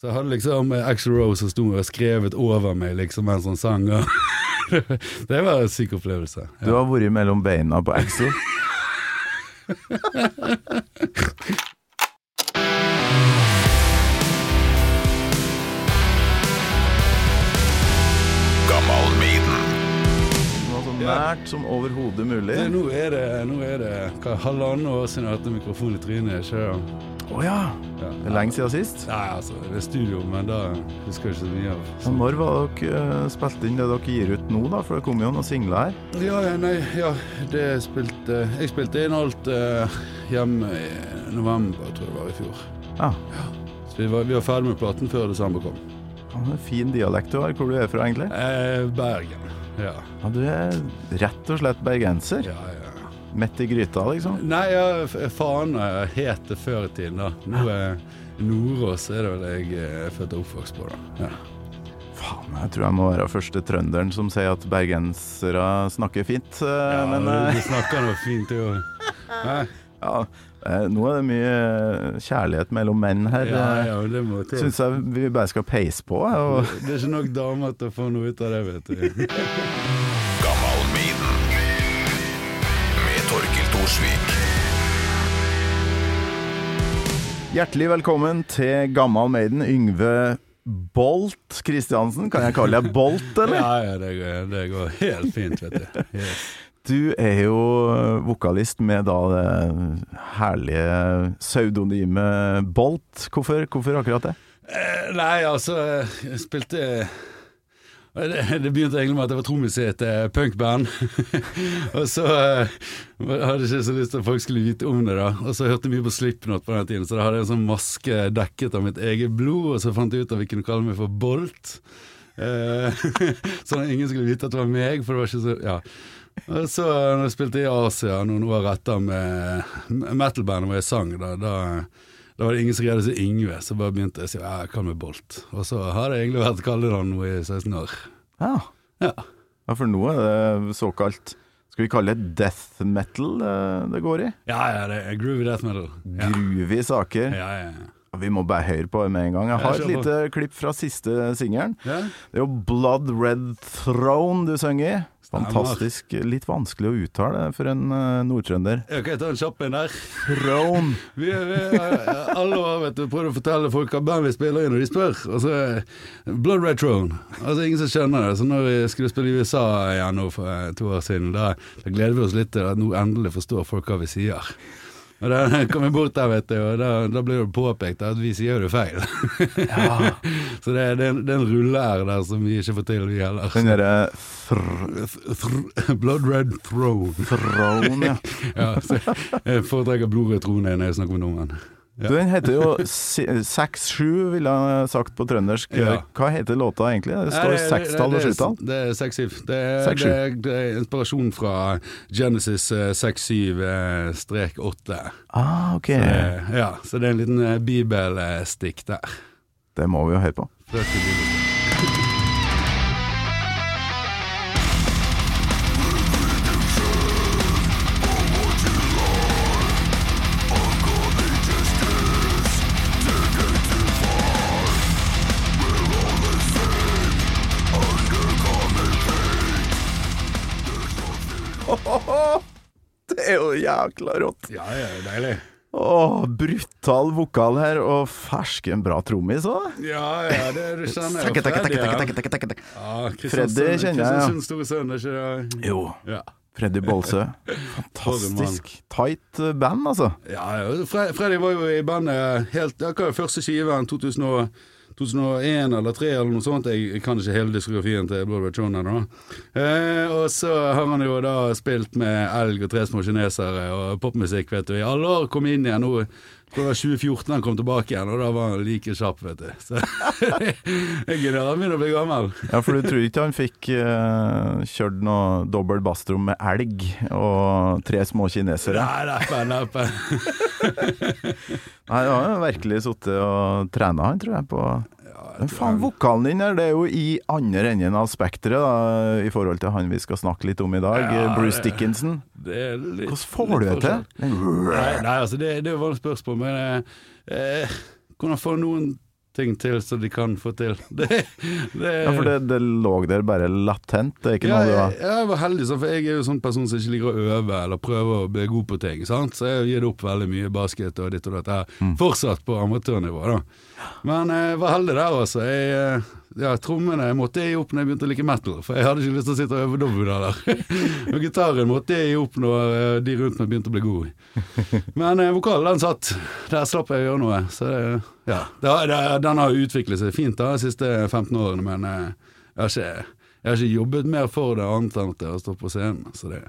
Så jeg hadde liksom eh, Axel Rose som sto og skrevet over meg liksom mens han sang. og det var en syk opplevelse. Du har vært mellom beina på Axel. Nært som overhodet mulig. Nå er det, nå er det hva, halvannet år siden jeg har hatt en mikrofon i trynet. Ikke det? oh, ja. Ja. Det er lenge siden sist. Nei, altså, det er studio, men da husker jeg ikke så mye av. Så når var dere uh, spilt inn det dere gir ut nå, da? For det kommer jo noen singler her. Ja, ja, nei, ja, det spilte Jeg spilte inn alt uh, hjemme i november, tror jeg det var i fjor. Ja. Så vi var, vi var ferdig med platen før desember kom. Ja, det er fin dialekt du har. Hvor du er fra, egentlig? Eh, Bergen. Ja. Ja, Du er rett og slett bergenser. ja, ja. Midt i gryta, liksom. Nei, ja, faen jeg het det før i tiden, da. Nå er Nordås er det vel jeg eh, er født og oppvokst på, da. Ja. Faen, jeg tror jeg må være første trønderen som sier at bergensere snakker fint. eh, Ja, men du, eh, snakker nå fint, jo. ja, eh, nå er det mye kjærlighet mellom menn her. Ja, eh, ja, det må til. Syns jeg vi bare skal peise på. eh, Og Det er ikke nok damer til å få noe ut av det, vet du. Hjertelig velkommen til Gammal Maiden, Yngve Bolt Kristiansen. Kan jeg kalle deg Bolt, eller? Ja, ja, det går, det går helt fint, vet du. Yes. Du er jo vokalist med da det herlige pseudonymet Bolt. Hvorfor, hvorfor akkurat det? Eh, Nei, altså, jeg spilte det, begynte egentlig med at jeg var trommis i et uh, punkband. og så uh, hadde jeg ikke så lyst til at folk skulle vite om det, da. Og så hørte jeg mye på Slipknot på den tiden, så da hadde jeg en sånn maske dekket av mitt eget blod, og så fant jeg ut at vi kunne kalle meg for Bolt. Eh, sånn at ingen skulle vite at det var meg, for det var ikke så Ja. Og så når jeg spilte i Asia noen år etter med metal-bandet hvor jeg sang, da, da da var det ingen som greide å si Yngve, så bare begynte jeg å si ja, jeg kan med Bolt. Og så har det egentlig vært kallenavn nå i 16 år. Ja. Ja. ja, for nå er det såkalt Skal vi kalle det death metal det går i? Ja, ja, det er groovy death metal. Ja. Groovy saker. Ja, ja, ja. Vi må bare høre på med en gang. Jeg har et lite klipp fra siste singelen. Det er jo Blood Red Throne du synger i. Fantastisk. Litt vanskelig å uttale for en uh, nordtrønder. Jeg kan ta en kjapp en her. Throne. Vi, vi har alle år vet du, prøvd å fortelle folk hva band vi spiller i når de spør. Altså, eh, Blood Red Throne. Altså Ingen som skjønner det. Så når vi skulle spille i USA igjen nå for eh, to år siden, da, da gleder vi oss litt til at nå endelig forstår folk hva vi sier. Og da kom vi bort der, vet du, og da, da ble det påpekt at vi sier jo det feil. så det det, det er en rulle-r der som vi ikke får til, vi heller. Den derre Blood Red Throne. throne, ja. Ja, så jeg foretrekker blodrød trone når jeg snakker med nordmenn. Du, Den heter jo 6-7, ville jeg sagt på trøndersk. Ja. Hva heter låta egentlig? Det står sekstall og sjutall. Det er seks-syv. Det, det, det er inspirasjon fra Genesis eh, 6-7-8. Ah, ok. Så, Ja, så det er en liten eh, bibelstikk der. Det må vi jo høre på. Bibelstikk. Det er jo jækla rått. Ja, det er deilig. Åh, brutal vokal her, og fersken bra trommis òg. Ja, ja, det er russerne. jo Freddy. ja. Freddy kjenner jeg, ja. Sønn, ikke? Jo. Ja. Freddy Bolsø. Fantastisk tight eh, band, altså. Ja, ja. Fre- Freddy var jo i bandet helt ja, Hva var første skiven? 2000 og, 2001 eller 2003 eller noe sånt. Jeg, kan ikke hele diskografien til Blood Red Eh, og så har han jo da spilt med Elg og Tre små kinesere og popmusikk, vet du. I alle år kom inn igjen. Nå tror det var 2014 han kom tilbake igjen, og da var han like kjapp, vet du. Så han begynner å bli gammel. Ja, for du tror ikke han fikk uh, kjørt noe dobbelt bassrom med elg og tre små kinesere? Nei, neppe, neppe. Nei, han har virkelig sittet og trena, han, tror jeg, på Men faen, vokalen din her, det er jo i andre enden av spekteret, i forhold til han vi skal snakke litt om i dag, Ja, Bruce Dickinson. Det litt, Hvordan får du det til? Nei, nei, altså det, det jo vanlig spørsmål, men eh, eh, hvordan får noen ting til så de kan få til. Det, det, Ja, for det, det lå der bare latent, det er ikke ja, noe du har har jeg var heldig, for jeg er jo sånn person som ikke liker å øve eller prøve å bli god på ting. Sant? Så jeg gir det opp veldig mye basket og ditt og datt. Har fortsatt på amatørnivå, da. Men jeg var heldig der, altså. Jeg, eh, ja, Trommene måtte jeg opp når jeg begynte å like metal, for jeg hadde ikke lyst til å sitte og øve dobbeltdaler. og gitaren måtte jeg opp når eh, de rundt meg begynte å bli gode. Men eh, vokalen, den satt. Der slapp jeg å gjøre noe. Så det, ja. Det, det, den har utviklet seg fint da, de siste 15 årene, men eh, jeg har ikke jeg har ikke jobbet mer for det annet enn at jeg har stått på scenen. Så det,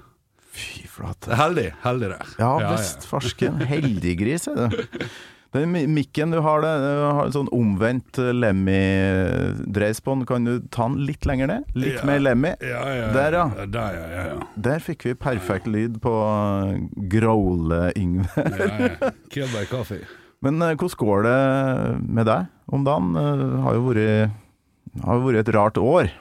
Fy flate. heldig. Heldig der. Ja visst, farsken. Heldiggris, er du. Den mikken du har, det, du har en sånn omvendt eh, Lemmy-dreis på den. Kan du ta den litt lenger ned? Litt Ja. mer Lemmy? Ja, ja, Der, ja. Der, ja, ja, ja. Der fikk vi perfekt lyd på eh, Growle-Yngve. ja, ja. Kill by coffee. Men eh, hvordan går det med deg om dagen? Det har jo vært, har jo vært et rart år.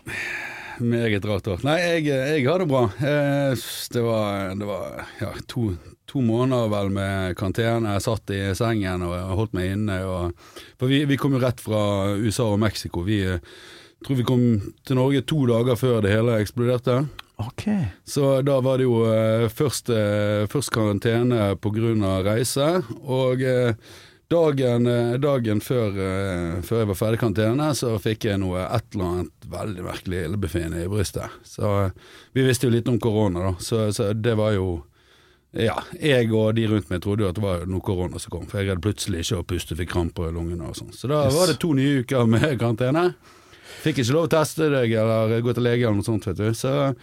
Meget rart år. Nei, jeg, jeg har det bra. Det var, det var ja, to, to måneder vel med karantene. Jeg satt i sengen og holdt meg inne. Og, for vi, vi kom jo rett fra USA og Mexico. Vi eh, tror vi kom til Norge to dager før det hele eksploderte. Ok. Så da var det jo eh, først, eh, først karantene pga. reise, og dagen, dagen før, før jeg var ferdig karantene, så fikk jeg noe et eller annet veldig merkelig illebefinnende i brystet. Så vi visste jo litt om korona, da, så, så det var jo ja, jeg og de rundt meg trodde jo at det var noe korona som kom, for jeg hadde plutselig ikke å puste, fikk kramper i lungene og sånn. Så da Yes. var det to nye uker med karantene. Fikk ikke lov å teste deg eller gå til lege eller noe sånt, vet du. Så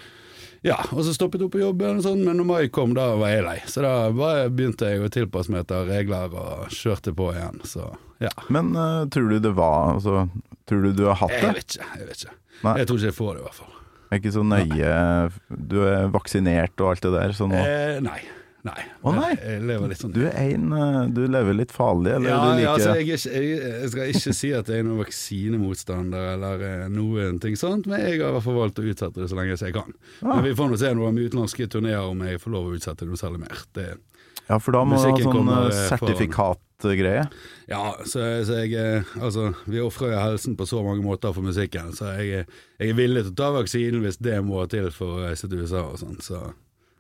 ja, og så stoppet hun på jobben og sånn, men når mai kom, da var jeg lei. Så da bare begynte jeg å tilpasse meg etter regler og kjørte på igjen, så ja. Men uh, tror du det var altså, Tror du du har hatt det? Jeg vet ikke, jeg vet ikke. Nei. Jeg tror ikke jeg får det, i hvert fall. Er ikke så nøye Du er vaksinert og alt det der, så nå Eh, nei. Nei. Å, nei? Jeg, jeg lever litt sånn Du er en eh, Du lever litt farlig, eller ja, du ja, altså, jeg, ikke, jeg, skal ikke si at jeg er noen vaksinemotstander eller eh, noen ting sånt, men jeg har i hvert fall valgt å utsette det så lenge jeg kan. Ah. Men vi får nå se noe om utenlandske turneer om jeg får lov å utsette det noe særlig mer. Det, Ja, for da må du ha sånn eh, sertifikatgreie. ja, så, så jeg Altså, vi ofrer jo helsen på så mange måter for musikken, så jeg, jeg er villig til å ta vaksinen hvis det må til for å reise til USA og sånn, så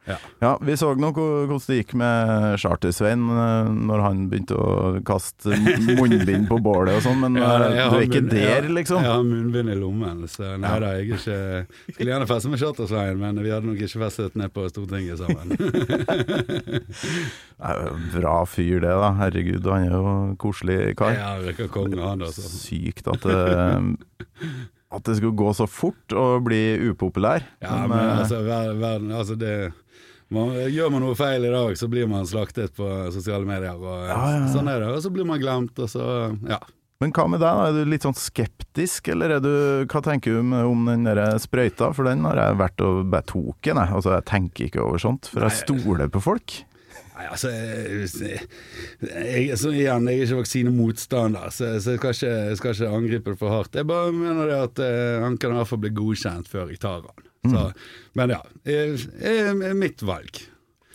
ja. Ja, vi så nå hvor- hvordan det gikk med Charter-Svein eh, når han begynte å kaste munnbind på bålet og sånn, men Ja, eh, du er ikke munn- der, liksom? Jeg har munnbind i lommen, så nei da, jeg er ikke Skulle gjerne feste med Charter-Svein, men vi hadde nok ikke festet ned på Stortinget sammen. Bra fyr det, da. Herregud, han er jo koselig kar. Ja, virker konge, han, altså. Sykt at det At det skulle gå så fort og bli upopulær. Ja, Men, men eh, altså, verden Altså, det man, Gjør man noe feil i dag, så blir man slaktet på sosiale medier. Og, Ja, ja. Sånn er det. Og så blir man glemt, og så Ja. Men hva med deg, da? Er du litt sånn skeptisk, eller er du, hva tenker du om den der sprøyta? For den har jeg vært og bare tok den, jeg. Altså, jeg tenker ikke over sånt, for jeg stoler på folk. Nei, altså jeg, jeg, så igjen, jeg er ikke vaksinemotstander, så, så jeg, skal ikke, jeg skal ikke angripe det for hardt. Jeg bare mener det at eh, han kan i hvert fall bli godkjent før jeg tar han. Så, Men ja, er, er mitt valg.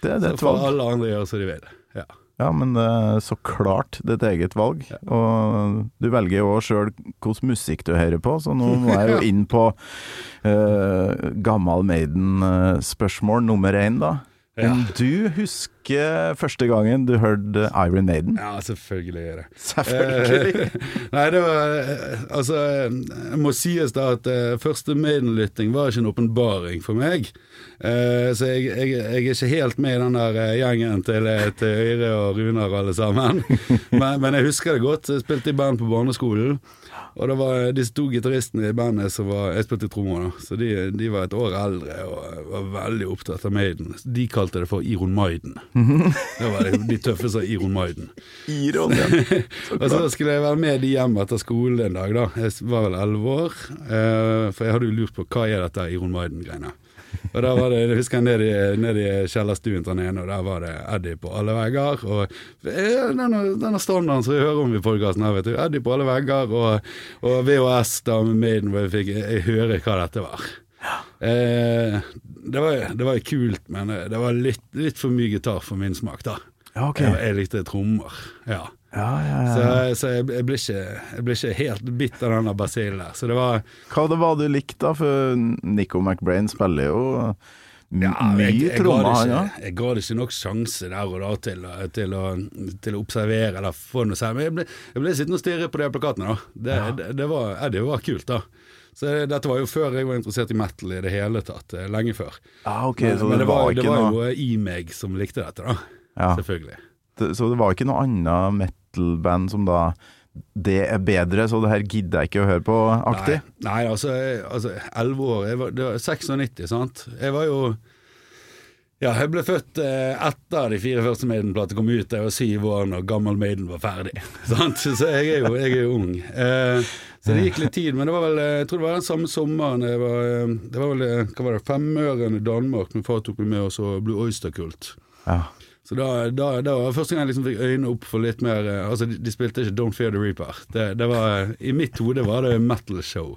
Det, det Så får valg. alle andre gjøre som de vil. Ja. Ja, men er så klart det er eget valg. Ja. Og du velger jo sjøl hvilken musikk du hører på, så nå må jeg jo inn på uh, Gammal Maiden-spørsmål nummer én, da. Ja. Du husker første gangen du hørte Iron Maiden? ja, selvfølgelig er det. Selvfølgelig! Eh, Nei, det var eh, Altså, det må sies da at eh, første Maiden-lytting var ikke en åpenbaring for meg. Uh, så jeg, jeg, jeg er ikke helt med i den der gjengen til, til Øyre og Runar alle sammen. men, men jeg husker det godt. Jeg spilte i band på barneskolen. Og det var disse to gitaristene i bandet som var Jeg spilte trommer, da. Så de, de var et år eldre og var veldig opptatt av Maiden. De kalte det for Iron Maiden. Det var de, de tøffe som Iron Maiden. Iron, ja. Og så skulle jeg være med de hjem etter skolen en dag, da. Jeg var vel elleve år. eh, for jeg hadde jo lurt på hva er dette Iron Maiden-greiene. Og da var det, jeg husker jeg ned i, ned i kjellerstuen til den ene, og der var det Eddie på alle vegger. Og eh, denne, denne standarden som vi hører om i podkasten her, vet du. Eddie på alle vegger, og, og VHS da med Maiden, hvor jeg fikk jeg høre hva dette var. Eh, det var det var jo kult, men det var litt, litt for mye gitar for min smak, da. Ja, okay. Jeg, jeg likte trommer, ja. Ja, ja, Så, ja. så jeg, jeg, ble ikke, jeg ble ikke helt bitt av denne basillen der. Så det var Hva det var du likte, da? For Nico McBrain spiller jo Ja, jeg, jeg, ga trommer, det ikke, jeg ga det ikke nok sjanse der og da til, til, å, til å observere eller få noe særlig. Men jeg ble, jeg ble sittende og stirre på de plakatene, da. Det, det, det, var, ja, det var kult, da. Så dette var jo før jeg var interessert i metal i det hele tatt. eh, Lenge før. Ah, okay, Men, så men det, det var, var det var noe jo i meg som likte dette, da. ja, Selvfølgelig. Så det var ikke noe annet metal-band som da Det er bedre, så det her gidder jeg ikke å høre på, aktig? Nei, nei altså, jeg- altså 11 år jeg var, Det var 96, sant. Jeg var jo Ja, jeg ble født eh, etter de fire første Maiden-platene kom ut. Jeg var syv år når gammel Maiden var ferdig. Sant? Så jeg er jo, jeg er jo ung. Eh, så det gikk litt tid, men det var vel Jeg tror det var den samme sommeren jeg var eh, Det var vel eh, hva var det, Femøren i Danmark. Min far tok meg med, og så Blue Oyster Kult. Ja. Så da, da, da var første gang jeg liksom fikk øynene opp for litt mer eh, Altså, de, de spilte ikke Don't Fear the Reaper. Det, det var, I mitt hode var det metal show.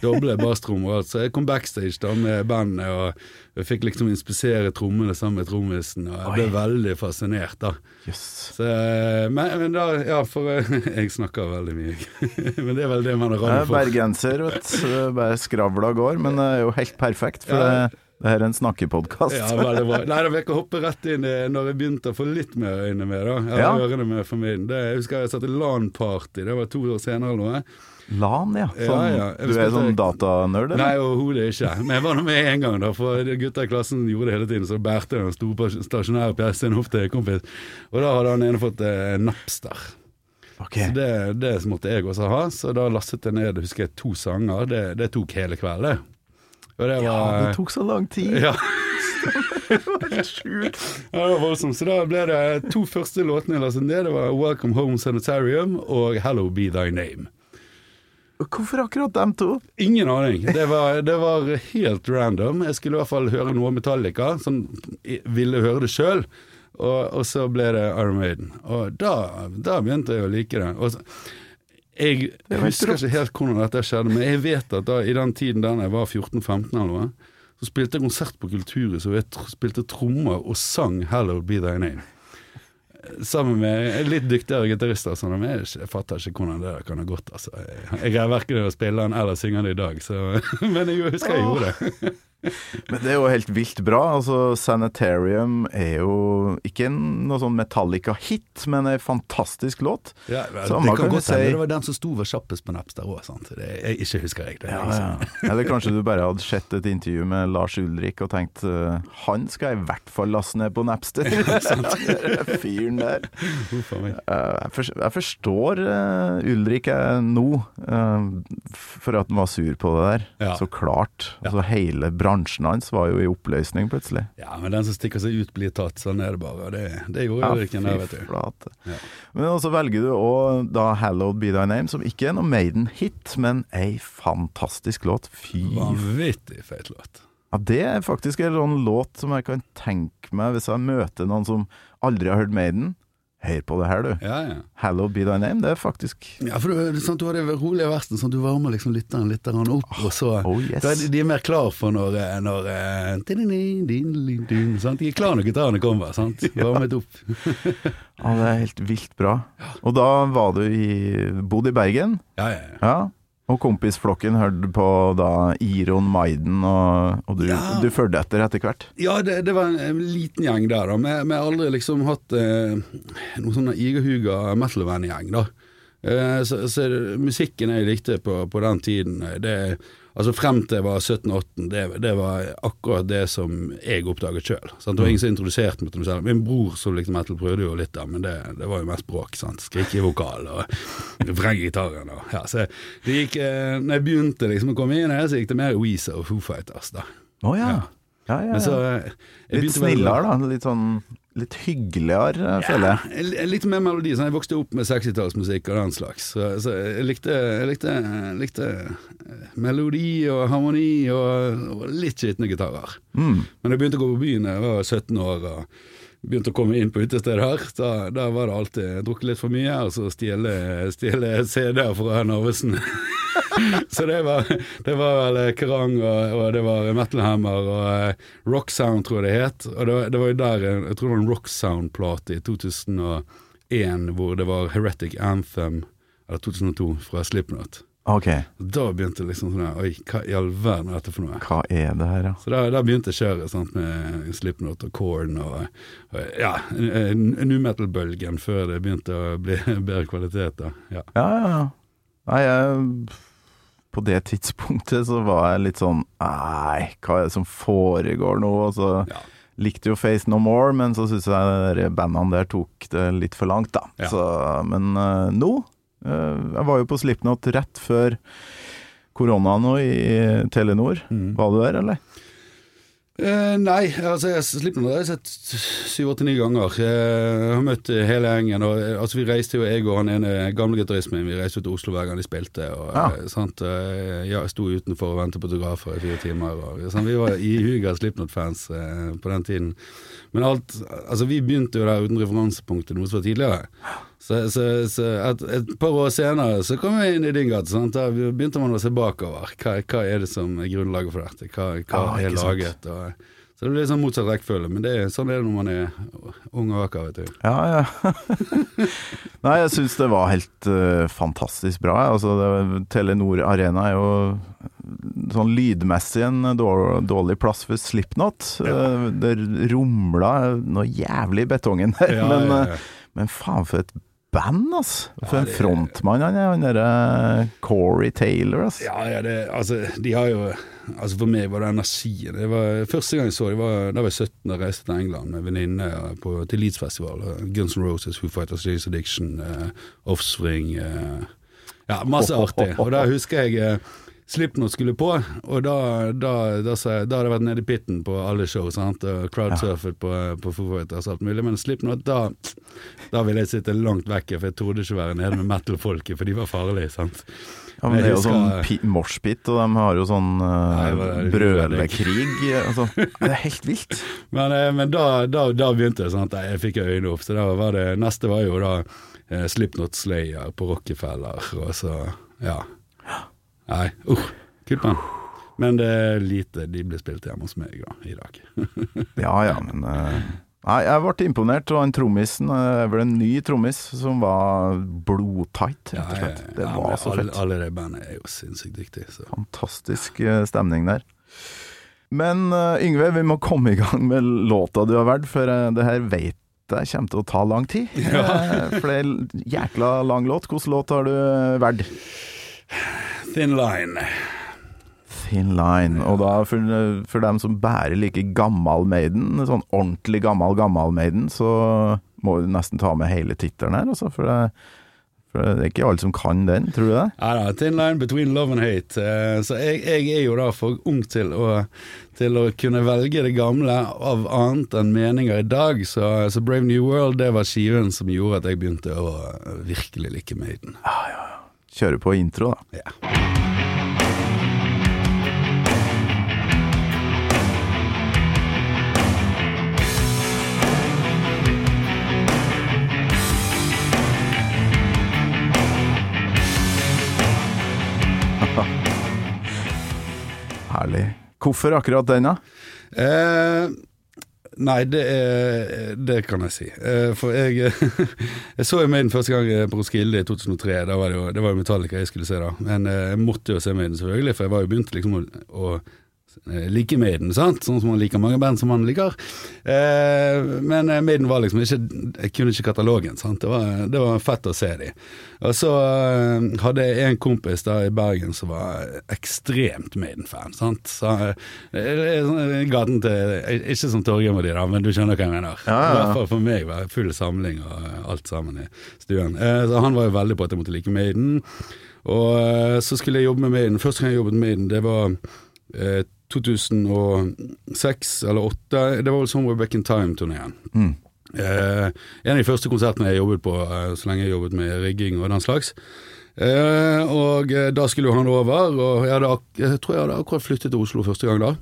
Doble basstrommer. Så jeg kom backstage da med bandet og jeg fikk liksom inspisere trommene sammen med trommisen, og jeg ble Oi. veldig fascinert, da. Yes. Så, eh, men, men da, ja, for eh, Jeg snakker veldig mye, men det er vel det man har er for. bergenser, vet du. Bare skravla går, men det er jo helt perfekt, for Ja. det, det er en snakkepodkast. Ja, veldig bra. Nei, da vil jeg ikke hoppe rett inn i når jeg begynte å få litt mer øyne med, da. Eller Ja. ørene med familien. Det, jeg husker jeg satt i LAN-party, det var to år senere eller noe. LAN, ja. Sånn, ja. ja. Du er sånn datanerd, Nei, eller? overhodet ikke. Men jeg var nå med en gang, da, for gutta i klassen gjorde det hele tiden. Så bærte jeg den store stasjonære PC-en opp til kompis, og da hadde han ene fått eh, Napster. Okay. Så det, det måtte jeg også ha, så da lastet jeg ned husker jeg, to sanger. Det, det tok hele kvelden, det. Det Ja, det tok så lang tid. ja. Sjukt. Ja, det var voldsomt. Så da ble det to første låtene jeg lastet ned. Det var 'Welcome Home Sanitarium' og 'Hello Be Thy Name'. Hvorfor akkurat dem to? Ingen aning. Det var, det var helt random. Jeg skulle i hvert fall høre noe Metallica, som ville høre det sjøl. Og, og så ble det Iron Maiden. Og da, da begynte jeg å like det. Og så, jeg husker ikke helt hvordan dette skjedde, men jeg vet at da, i den tiden da jeg var 14-15 eller noe, så spilte jeg konsert på Kulturhuset, og jeg spilte trommer og sang 'Hello Be Thy Name'. Sammen med litt dyktigere gitarister. Sånn, men jeg, jeg fatter ikke hvordan det kan ha gått. Altså. Jeg greier verken å spille den eller synge den i dag, så, men jeg husker jeg gjorde det. Men det er jo helt vilt bra. Altså, Sanitarium er jo ikke en- noe sånn Metallica-hit, men en fantastisk låt. Ja, vel, det kan kan godt hende si- det var den som sto var kjappest på Napster òg, sant. Det jeg, ikke husker jeg det. Ja, liksom. ja. Eller kanskje du bare hadde sett et intervju med Lars Ulrik og tenkt uh, han skal jeg i hvert fall laste ned på Napster. Den Fyren der. Eh, jeg, forstår, eh, Ulrik eh, nå, eh, for at han var sur på det der. Så klart. Altså, hele bransjen hans var jo i oppløsning plutselig. Ja, men den som stikker seg ut, blir tatt. Sånn er det bare. Det, det gjorde ikke der, vet du. flate. Ja. Men også velger du òg da 'Hallowed Be Thy Name', som ikke er noe Maiden-hit, men ei fantastisk låt. Fy Vanvittig feit låt. Ja, det er faktisk en sånn låt som jeg kan tenke meg hvis jeg møter noen som aldri har hørt Maiden. Hør på det her, du. Ja, ja. Hello Be Thy Name', det er faktisk Ja, for du, er du har det rolige versen, sånn at du varmer liksom lytteren litt opp, og så Oh yes. da de, er mer klar for når, eh, når eh, sant? De er klar når gitarene kommer, sant? Varmet opp. Ja, det er helt vilt bra. Og da var du i Bodde i Bergen, Ja, ja, ja. Og kompisflokken hørte på da Iron Maiden, og, og du, Ja. du fulgte etter etter hvert. Ja, det, det var en, en liten gjeng der, da. Vi har aldri liksom hatt eh, noen sånn igerhuga metal-venn-gjeng, da. Eh, så, så musikken jeg likte på, på den tiden, det det Altså frem til jeg var 17-18, det, det var akkurat det som jeg oppdaget sjøl. Det var ingen som introduserte meg til noe særlig. Min bror som likte metal, prøvde jo litt, da, men det, det var jo mest bråk. sant? Skrike i vokal og vrenge gitaren. Og, ja, så det gikk, eh, når jeg begynte liksom å komme inn her, så gikk det mer Weezer og Foo Fighters, da. Å ja. Ja. ja, ja, Men så eh, Litt snillere, da. Litt sånn litt hyggeligere, jeg føler jeg. Ja, jeg- litt mer melodi. Sånn, jeg vokste opp med 60-tallsmusikk og den slags. Så, så jeg likte, jeg likte, likte eh, melodi og harmoni og, og litt skitne gitarer. Mm. Men jeg begynte å gå på byen da jeg var 17 år og begynte å komme inn på utestedet her. Da, da var det alltid drukket litt for mye, og så stjele, stjele CD-er fra Narvesen. så det var, det var vel Kerrang, og, og det var Metal Hammer og eh, Rock Sound, tror jeg det het. Og det, det var jo der eh, Jeg tror det var en Rock Sound-plate i 2001 hvor det var Heretic Anthem, eller 2002, fra Slipknot. Ok, Da begynte liksom sånn Oi, hva i all verden er dette for noe? hva er det her, ja? Så da, da begynte kjøret sant, med Slipknot og Korn og, og ja, nu metal-bølgen før det begynte å bli bedre kvalitet. da. Ja. Ja, ja, ja. Nei, jeg, på det tidspunktet så var jeg litt sånn Nei, hva er det som foregår nå? Og så Ja. likte jo Face No More, men så syns jeg de bandene der tok det litt for langt, da. Ja. Så, men uh, nå uh, Jeg var jo på Slipknot rett før korona nå i Telenor. Mm. Var du der, eller? Eh, nei, altså jeg slipper nå. Det har sett syv-åtte-ni ganger. Eh, Jeg har møtt hele gjengen. Og, eh, altså Vi reiste jo, jeg og han ene gamle gitaristen min, vi reiste jo til Oslo hver gang de spilte. Og, Ja. eh, sant? Eh, Ja, jeg sto utenfor og ventet på autografer i fire timer. Og, sant? Vi var ihuga Slipknot-fans eh, på den tiden. Men alt Altså, vi begynte jo der uten referansepunkt til noe som var tidligere. Så, så, så et, et par år senere så kom jeg inn i din gate. Da begynte man å se bakover. Hva, hva er det som er grunnlaget for dette? Hva, hva ah, er laget? Og, så det blir sånn motsatt rekkefølge, men det er, sånn er det når man er ung og vakker, vet du. Ja, ja. Nei, jeg syns det var helt uh, fantastisk bra. Altså, det, Telenor Arena er jo sånn lydmessig en dår- dårlig plass for Slipknot. Eh, Det rumla noe jævlig i betongen der. Ja, men, ja, ja. men faen, for et band, altså! For Ja, en frontmann han er, han derre Corey Taylor, altså. Ja, ja, det, altså, de har jo Altså For meg var det energien. Det var, første gang jeg så dem, var, da var jeg 17 og reiste til England med venninne til Leeds-festival. Guns N' Roses, Who Fighters, Jays Addiction, uh, Offspring uh, Ja, masse artig. Og da husker jeg eh, Slipknot skulle på, og da, da, da, da hadde jeg vært nede i pitten på alle show, sant? og crowdsurfet på, på Foo Fighters og alt mulig, men Slipknot, da, da ville jeg sitte langt vekke, for jeg trodde ikke være nede med metal-folket, for de var farlige, sant. Ja, men det er jo sånn moshpit, og de har jo sånn uh, det? brølekrig. Altså, det er helt vilt. Men, eh, men da, da, da begynte det sånn at jeg fikk øynene opp. Så da var det, neste var jo da eh, Slipknot Slayer på Rockefeller, og så Ja. Nei, uff. Kult band. Men det er lite de blir spilt hjemme hos meg da, i dag. Ja ja, men uh, Nei, jeg ble imponert, og han trommisen eh, er vel en ny trommis som var blodtight, rett og slett. Det Ja, var så alle, fett. alle de bandene er jo sinnssykt dyktige. Så. Fantastisk eh, stemning der. Men uh, Yngve, vi må komme i gang med låta du har valgt, for uh, det her veit jeg kommer til å ta lang tid. Ja. For det er jækla lang låt. Hvilken låt har du eh, valgt? Thin Line. Thin Line. Og da for, for dem som bærer like gammal Maiden, sånn ordentlig gammal gammal Maiden, så må du nesten ta med hele tittelen her, altså. For det, for det er ikke alle som kan den, tror du det? Ja da, Thin Line Between Love and Hate. Eh, Så jeg, jeg er jo da for ung til å, til å kunne velge det gamle av annet enn meninger i dag. Så, så Brave New World det var skiven som gjorde at jeg begynte å virkelig like Maiden. Kjører på intro, da. Ja. Herlig. Hvorfor akkurat den, da? Eh, nei, det, er, det kan jeg si. Eh, for jeg Jeg så Maiden første gang på Roskilde i 2003. Da var det, jo, det var Metallica jeg skulle se da. Men eh, jeg måtte jo se Maiden, selvfølgelig, for jeg var jo begynt liksom å, å eh, like Maiden, sant? sånn som man liker mange band som man liker. Eh, men eh, Maiden var liksom ikke Jeg kunne ikke katalogen. Sant? Det, var, det var fett å se de. Og så eh, hadde jeg en kompis da i Bergen som var ekstremt Maiden-fan. sant? Så eh, i gaten til Ikke som Torgeir med de, da, men du skjønner hva jeg mener. Ja, ja. I hvert fall for meg var det full samling og alt sammen i stuen. Eh, så han var jo veldig på at jeg måtte like Maiden. Og eh, så skulle jeg jobbe med Maiden. Første gang jeg jobbet med Maiden, det var eh, 2006 eller 2008. Det var vel Somewhere Back in Time-turneen. Mm. Eh, en av de første konsertene jeg jobbet på eh, så lenge jeg jobbet med rigging og den slags. Eh, og eh, da skulle jo han over, og jeg, hadde, jeg tror jeg hadde akkurat flyttet til Oslo første gang da.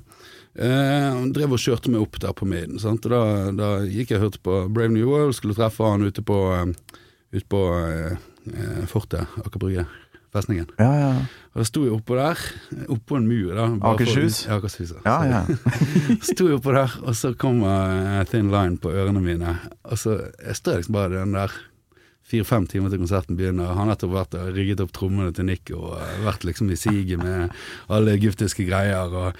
Eh, han drev og kjørte meg opp der på Maiden. Sant? Og da, da gikk jeg og hørte på Brave New World, skulle treffe han ute på, ut på eh, eh, fortet, Aker Brygge, festningen. Ja, ja. Og da sto jeg oppå der, oppå en mur da. bare for- Akershus? Ja, Akershus. ja, ja. Sto jeg oppå der, og så kom uh, Thin Line på ørene mine. Og så jeg står liksom bare den der fire-fem timer til konserten begynner. Han har nettopp vært og rigget opp trommene til Nick og eh, vært liksom i siget med alle egyptiske greier. og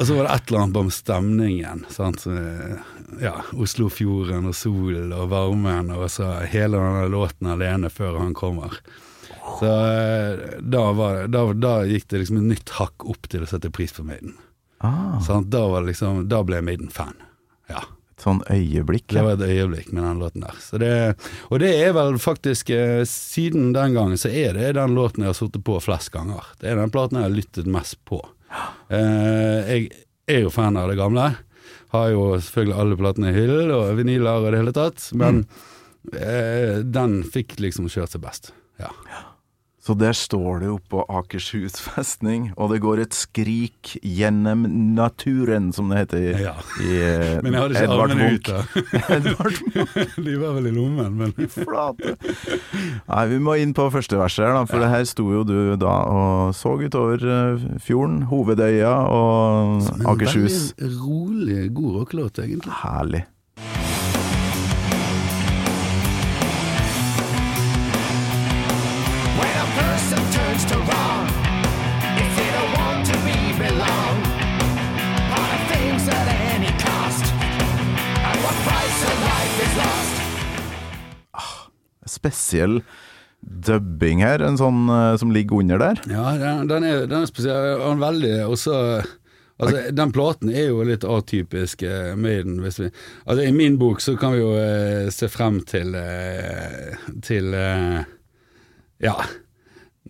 og så var det et eller annet om stemningen. Sant? Eh, Ja, Oslofjorden og solen og varmen, og så hele denne låten alene før han kommer. Så eh, da, var, da, da gikk det liksom et nytt hakk opp til å sette pris på Maiden. Ah, Sånn, Da, var liksom, da ble jeg Maiden-fan. Ja. et sånn øyeblikk. Det var et øyeblikk med den låten der. Så det, og det er vel faktisk eh, Siden den gangen så er det den låten jeg har sittet på flest ganger. Det er den platen jeg har lyttet mest på. Eh, jeg er jo fan av det gamle. Har jo selvfølgelig alle platene i hyllen og vinyler og det hele tatt. Men eh, den fikk liksom kjørt seg best. Ja. Så der står det oppå Akershus festning, og det går et skrik gjennom naturen, som det heter i, Ja. i eh, Men jeg hadde ikke Edvard armene Munch. ut. Edvard Munch. De var vel i lommen, men Flate. Nei, vi må inn på første verset her, da, for det her sto jo du da og så utover eh, fjorden, Hovedøya og Akershus. Veldig rolig, god rockelåt, egentlig. Herlig. Spesiell dubbing her, en sånn uh, som ligger under der. Ja, den, den, er, den er spesiell. Den veldig også Altså, Den platen er jo litt atypisk uh, Maiden. Hvis vi, altså, I min bok så kan vi jo uh, se frem til uh, Til Ja.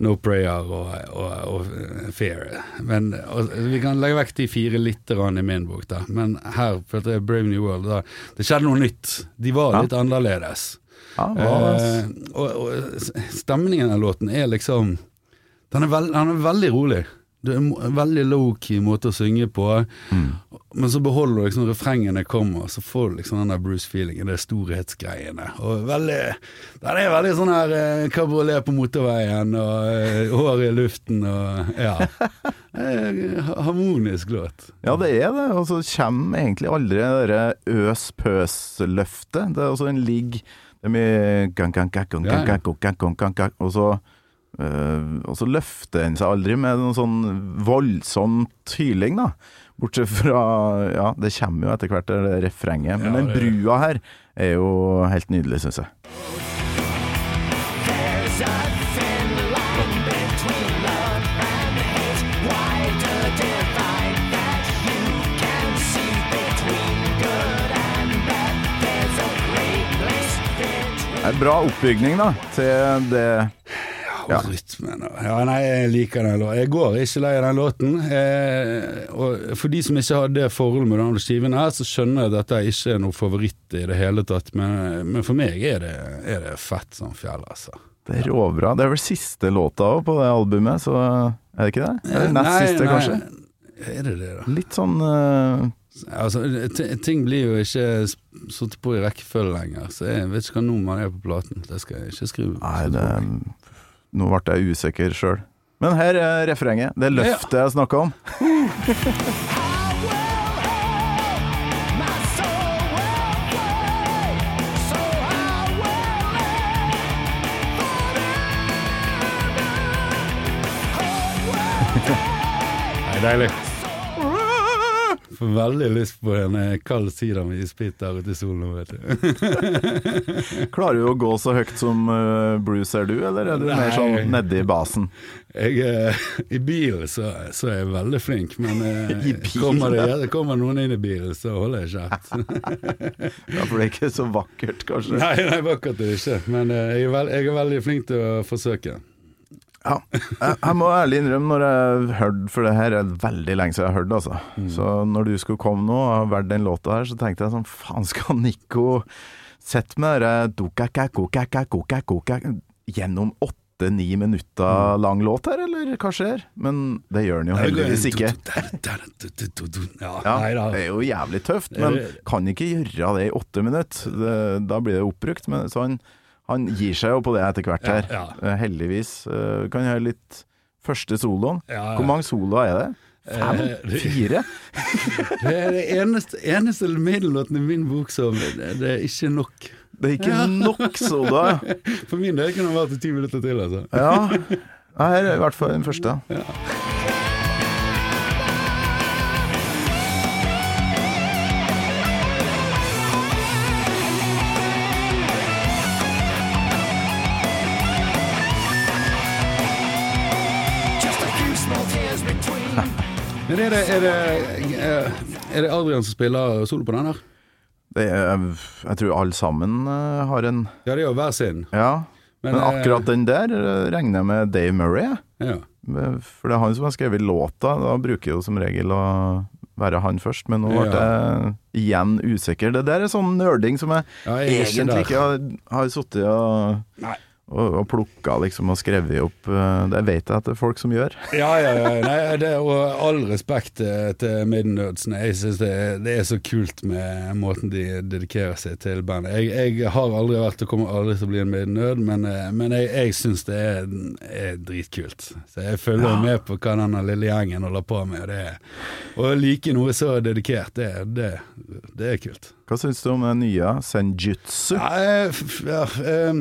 No Prayer og, og, og Fear. Men og, Vi kan legge vekk de fire grann i min bok, da. Men her følte jeg Brave New World da, Det skjedde noe nytt. De var Ja. litt annerledes. Ja, Eh, og, og stemningen av låten er liksom Den er, veld, den er veldig rolig. Det er en veldig low-key måte å synge på, men så beholder du liksom refrengene kommer, så får du liksom den der Bruce-feelingen, det storhetsgreiene. Og veldig Den er veldig sånn her eh, kabriolet på motorveien, og eh, hår i luften og Ja. Harmonisk låt. ja, det er det. Og så kommer egentlig aldri det derre øs-pøs-løftet. Det er også en ligg Det er mye gang, gang, gang, gang, gang, gang, gang, gang, gang, gang, Og så eh, og så løfter en seg aldri med noen sånn voldsom hyling, da. Bortsett fra Ja, det kommer jo etter hvert, det refrenget. Men Ja, den brua her er jo helt nydelig, syns jeg. En bra oppbygning, da, til det Ja. Og rytmen Ja, nei, jeg liker den låten. Jeg går ikke lei av den låten. Eh, og for de som ikke har det forholdet med denne skiven her, så skjønner jeg at dette ikke er noe favoritt i det hele tatt, men, men for meg er det, er det fett som fjell, altså. Det er råbra. Det er vel siste låta på det albumet, så er det ikke det? Eller nest Nei, siste, kanskje? Er det det, da? Litt sånn eh, Altså, ting blir jo ikke satt på i rekkefølge lenger, så jeg vet ikke hva nummer er på platen. Det skal jeg ikke skrive. Nei, det Nå ble jeg usikker sjøl. Men her er refrenget. Det løftet jeg snakka om. I Får veldig lyst på en eh, kald sider med isbit der ute i solen, vet du. Klarer du å gå så høyt som eh, Bruce er du, eller er du Nei. mer sånn nedi basen? Jeg, eh, I bilen så, så er jeg veldig flink, men I kommer, det, kommer noen inn i bilen, så holder jeg kjeft. Ja, For det er ikke så vakkert, kanskje? nei, nei, vakkert er det ikke, men jeg, er veld, jeg er veldig flink til å forsøke. Ja. Jeg, jeg må ærlig innrømme, når jeg hørte For det her er veldig lenge siden jeg har hørt det, altså. Mm. Så når du skulle komme nå og ha valgt den låta her, så tenkte jeg sånn Faen, skal Nico sette med det gjennom åtte-ni minutter Mm. lang låt her, eller hva skjer? Men det gjør den jo heldigvis ikke. Ja, det er jo jævlig tøft, men kan ikke gjøre det i åtte minutter. Det, da blir det oppbrukt. Men, så han, gir seg jo på det etter hvert her. ja. ja. Heldigvis. Eh, kan høre litt første soloen. Ja, ja. Hvor mange soloer er det? Fem? Eh, Fire? Det er det eneste, eneste middellåten i min bok som det, det er ikke nok. Det er ikke nok soloer. For min del kunne det vært ti minutter til, altså. Ja. Her er i hvert fall den første. Just Men er det, er det, eh, er det Adrian som spiller solo på den her? Det er, jeg tror alle sammen eh, har en Ja, det er jo hver sin. Ja. Men, Men eh, akkurat den der regner jeg med Dave Murray. Ja. For det er han som har skrevet låta. Da bruker jeg jo som regel å være han først, men nå ble Ja. jeg igjen usikker. Det der er sånn nerding som jeg Ja, jeg ikke egentlig ikke har, har sittet og, Nei. Og, og plukka liksom og skrevet opp. eh, Det vet jeg at det er folk som gjør. Ja, ja, ja. Nei, det, og all respekt til Maiden-nerdsene. Jeg syns det, det er så kult med måten de dedikerer seg til bandet. Jeg, jeg har aldri vært og kommer aldri til å bli en Maiden-nerd, men, eh, men jeg, jeg syns det er, er dritkult. Så jeg følger ja. med på hva denne lille gjengen holder på med. Det, er- å like noe så dedikert, det, det, det er kult. Hva syns du om den nye Senjutsu? Ja, jeg, ja, eh,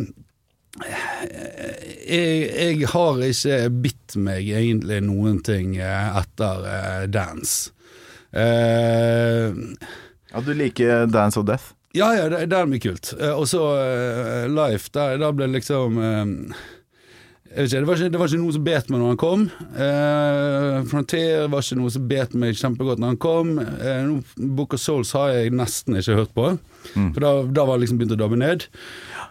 jeg, jeg har ikke bitt meg egentlig noen ting eh, etter eh, Dance. Uh, Ja, du liker Dance of Death? ja, ja, det, det er mye kult. Uh, og så Life, der, der ble det liksom ikke, det, var ikke, det var ikke noe som bet meg når han kom. Eh, Frontier var ikke noe som bet meg kjempegodt når han kom. Eh, Book of Souls har jeg nesten ikke hørt på, for da, da var det liksom begynt å dabbe ned.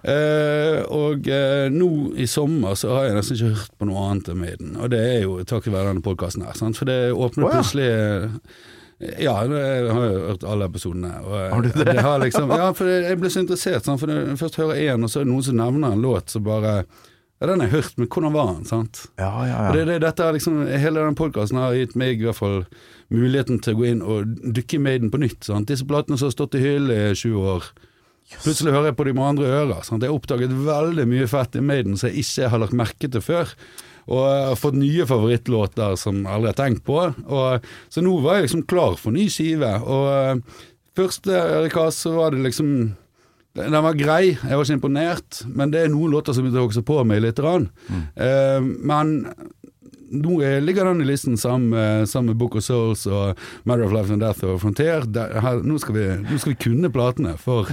Eh, og eh, nå i sommer så har jeg nesten ikke hørt på noe annet enn Maiden. Og det er jo takket være denne podkasten her, sant? for det åpner oh, ja. plutselig ja, jeg har jo hørt alle episodene. Og Har du det? har liksom, ja, for jeg ble så interessert. Sant? For først hører én, og så er det noen som nevner en låt som bare Ja, den har jeg hørt, men hvordan var den? sant? Ja, ja, Og det, ja. det, dette er liksom, Hele den podkasten har gitt meg i hvert fall muligheten til å gå inn og dykke i Maiden på nytt. Sant? Disse platene som har stått i hylle i 20 år. Plutselig hører jeg på de med andre ører. Sant? Jeg har oppdaget veldig mye fett i Maiden som jeg ikke har lagt merke til før. Og jeg har fått nye favorittlåter som jeg aldri har tenkt på. Og, så nå var jeg liksom klar for ny skive. Og først, Erik rekast så var det liksom den var grei, jeg var ikke imponert, men det er noen låter som begynte å vokse på meg litt. Rann. Eh, men nå er- ligger den i listen sammen sammen med Book of Souls og Matter of Life and Death og Frontier. Der, her, nå, skal vi, nå skal vi kunne platene, for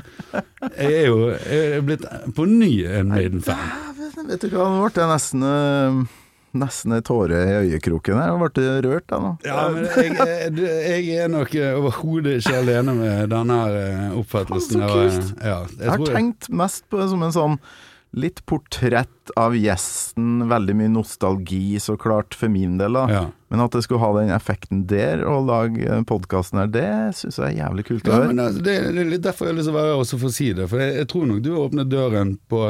jeg er jo jeg er blitt på ny en Maiden-fan. Vet du hva, nå ble jeg nesten eh, Nesten en tåre i øyekroken her. Ble du rørt, da nå. Ja, men jeg, jeg, jeg er nok overhodet ikke alene med denne eh, oppfattelsen. Fan, så eh, kult. Ja, Jeg har tenkt mest på det som en sånn litt portrett av gjesten, veldig mye nostalgi, så klart, for min del, da. Ja. Men at det skulle ha den effekten der, og lage podkasten her, det syns jeg er jævlig kult å Ja, høre. men altså, det, det er litt derfor jeg har lyst til å være her også for å si det. For jeg, jeg tror nok du har åpnet døren på,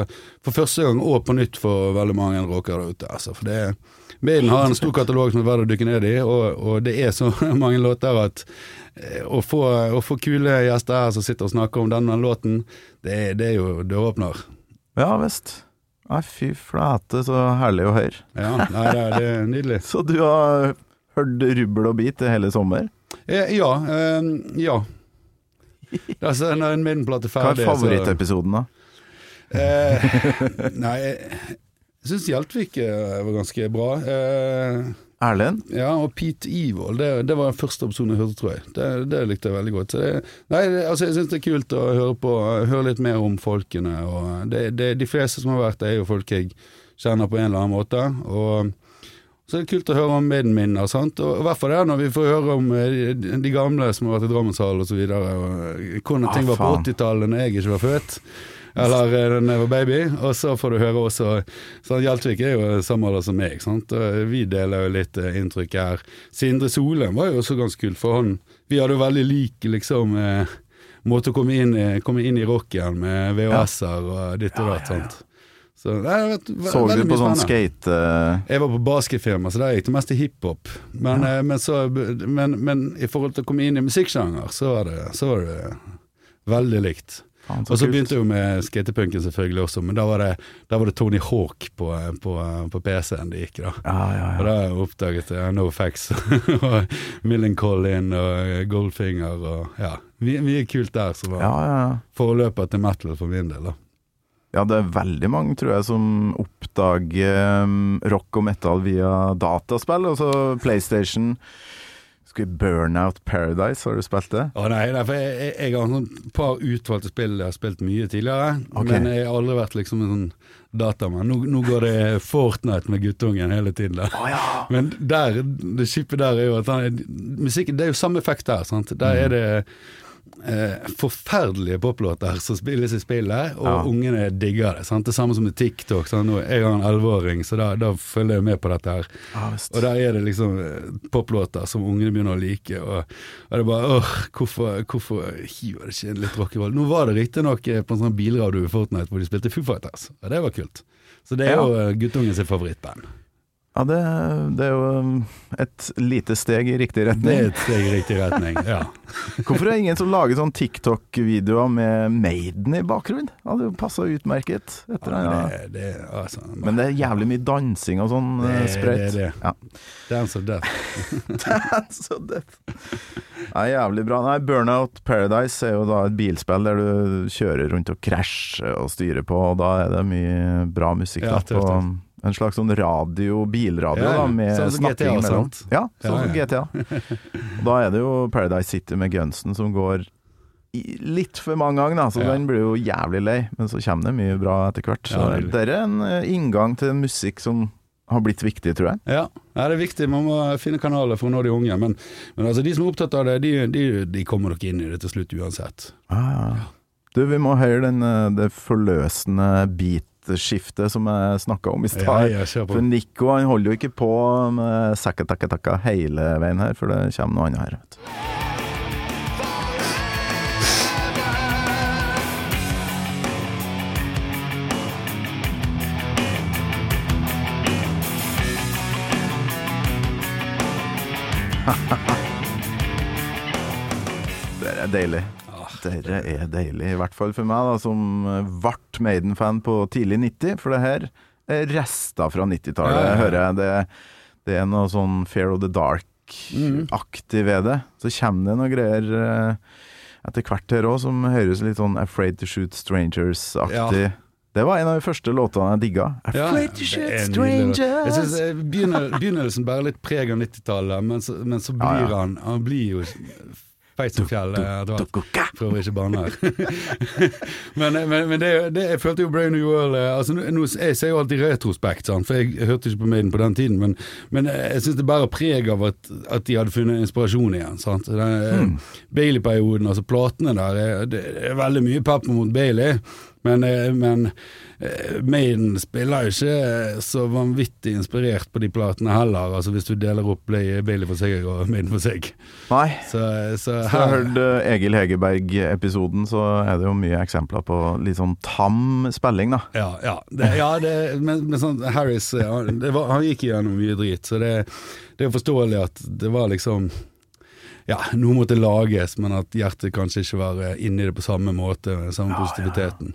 for første gang og på nytt for veldig mange rockere der ute. Altså. For det, Maiden har en stor katalog som er verdt å dykke ned i, og, og det er så mange låter at eh, å få, å få kule gjester her som sitter og snakker om denne låten, det, det er jo døråpner. Ja visst. Nei, fy flate, så herlig å høre. Ja, det, er, det nydelig. Så du har hørt rubbel og bit hele sommer? Eh, ja. Eh, ja. Altså, når en middelplate er ferdig... Hva er favorittepisoden, da? Eh, nei, jeg syns Hjeltvik eh, var ganske bra. Eh, Erlend? ja, og Pete Ivold. det, det var den første episoden jeg hørte, tror jeg. Det, det likte jeg veldig godt. Så det, nei, altså, jeg syns det er kult å høre på, høre litt mer om folkene. Og det, det, de fleste som har vært der, er jo folk jeg kjenner på en eller annen måte. Og så er det kult å høre om Maiden-minner, sant. Og i hvert fall det når vi får høre om eh, de, gamle som har vært i Drammenshallen og hvordan Ah, ting var på 80-tallet når jeg ikke var født. Eller eh, da jeg var baby. Og så får du høre også sånn, Hjeltvik er jo samme alder som meg, sant. Og vi deler jo litt eh, inntrykk her. Sindre Solheim var jo også ganske kult, for han Vi hadde jo veldig lik liksom eh, måte å komme inn, i- komme inn i rocken med VHS-er og ditt og datt. Ja, Så det Så, nei, vet, Så du på sånn skate skate... Jeg var på basketfirma, så der gikk det mest i hiphop. Men, ja. men, så- men, men i forhold til å komme inn i musikksjanger, så var det, så var det veldig likt. Og så begynte jo med skatepunken selvfølgelig også, men da var det, da var det Tony Hawk på, på, på PC-en det gikk, da. Ja, ja, Og da oppdaget jeg No Facts og Millen Collin og Goldfinger og ja, Mye, mye kult der som var Ja, ja, ja. forløper til metal for min del. da. Ja, det er veldig mange, tror jeg, som oppdager um, rock og metal via dataspill. Altså PlayStation. Husker vi Burnout Paradise, har du spilt det? Å nei, nei, for jeg, jeg, jeg har et par utvalgte spill jeg har spilt mye tidligere, Okay. men jeg har aldri vært liksom en sånn datamann. Nå, nå går det Fortnite med guttungen hele tiden. Da. Oh, ja! Men der, det kjipe der er jo at han, musikken, det er jo samme effekt der. Sant? Der Mm. er det eh, forferdelige poplåter som spilles i spillet, og Ja. ungene digger det. Sant? Det samme som med TikTok. Sant? Nå, jeg har en elleveåring, så da, da følger jeg med på dette her. ja. Og der er det liksom eh, poplåter som ungene begynner å like. Og, og det er bare åh, hvorfor, hvorfor hiver det ikke inn litt rock'n'roll? Nå var det riktignok eh, på en sånn bilradio i Fortnite hvor de spilte Foo Fighters, og det var kult. Så det er jo eh, guttungen sitt favorittband. Ja, det, det er jo um, et lite steg i riktig Det er retning. et steg i riktig retning, ja. Hvorfor er det ingen som lager sånn TikTok-videoer med Maiden i bakgrunnen? Det hadde jo passa utmerket. Etter ja det, det, altså, Men det er jævlig mye dansing og sånn Det eh, er- spredt. det er det. Ja. Dance of Death. Så det Nei, jævlig bra. Nei, Burnout Paradise er jo da et bilspill der du kjører rundt og krasjer og styrer på, og da er det mye bra musikk Ja, tøft, på tøft. En slags sånn radio, bilradio, Ja, ja. da, med Sånn snakking GTA, mellom. sant? Ja, sånn som. GTA. Og da er det jo Paradise City med Gunsen som går i litt for mange ganger, da, så den blir jo jævlig lei, men så kommer det mye bra etter hvert. Så det det er en eh, inngang til musikk som har blitt viktig, tror jeg. Ja, ja, det er viktig. Man må finne kanaler for å nå de unge. Men, men altså, de som er opptatt av det, de, de, de kommer nok inn i det til slutt uansett. Ah, ja. Du, vi må høre den, eh, det forløsende beatskiftet som jeg snakka om i stad. ja. For Nico han holder jo ikke på med sakka-takka-takka hele veien her, for det kommer noe annet her. Vet du. Det er deilig. Dette er deilig, i hvert fall for meg, da, som vart Maiden-fan på tidlig 90. For det her er rester fra 90-tallet, Ja, ja, ja. hører jeg. Det, det er noe sånn Fair of the Dark-aktig ved det. Så kommer det noen greier eh, etter hvert her òg, som høres litt sånn Afraid to Shoot Strangers-aktig. Det var en av de første låtene jeg digga. Ja, Afraid to Shoot er. Jeg synes Strangers. eh, Begynnelsen bærer litt preg av 90-tallet, men, men så Ja, blir ja. han Han blir jo feit som fjell. eh, etter hvert. Prøver ikke å banne her. men men, men det, det, jeg følte jo Brain New World eh, altså, nå, Jeg ser jo alltid retrospekt, sant? for jeg hørte ikke på Maiden på den tiden. Men, men jeg syns det bærer preg av at, at de hadde funnet inspirasjon igjen. Sant? Den, Hmm. Bailey-perioden, altså platene der, er, det er veldig mye pepper mot Bailey. Men, eh, men eh, Maiden spiller jo ikke så vanvittig inspirert på de platene heller, altså hvis du deler opp Bailey for seg og Maiden for seg. Nei. Så, så Så jeg her hørte Egil Hegerberg-episoden, så er det jo mye eksempler på litt sånn tam spilling, da. Ja, ja, det, ja det, men, men sånn, Harris eh, han, det var, han gikk gjennom mye drit, så det, det er forståelig at det var liksom Ja, noe måtte lages, men at hjertet kanskje ikke var eh, inni det på samme måte, samme positiviteten.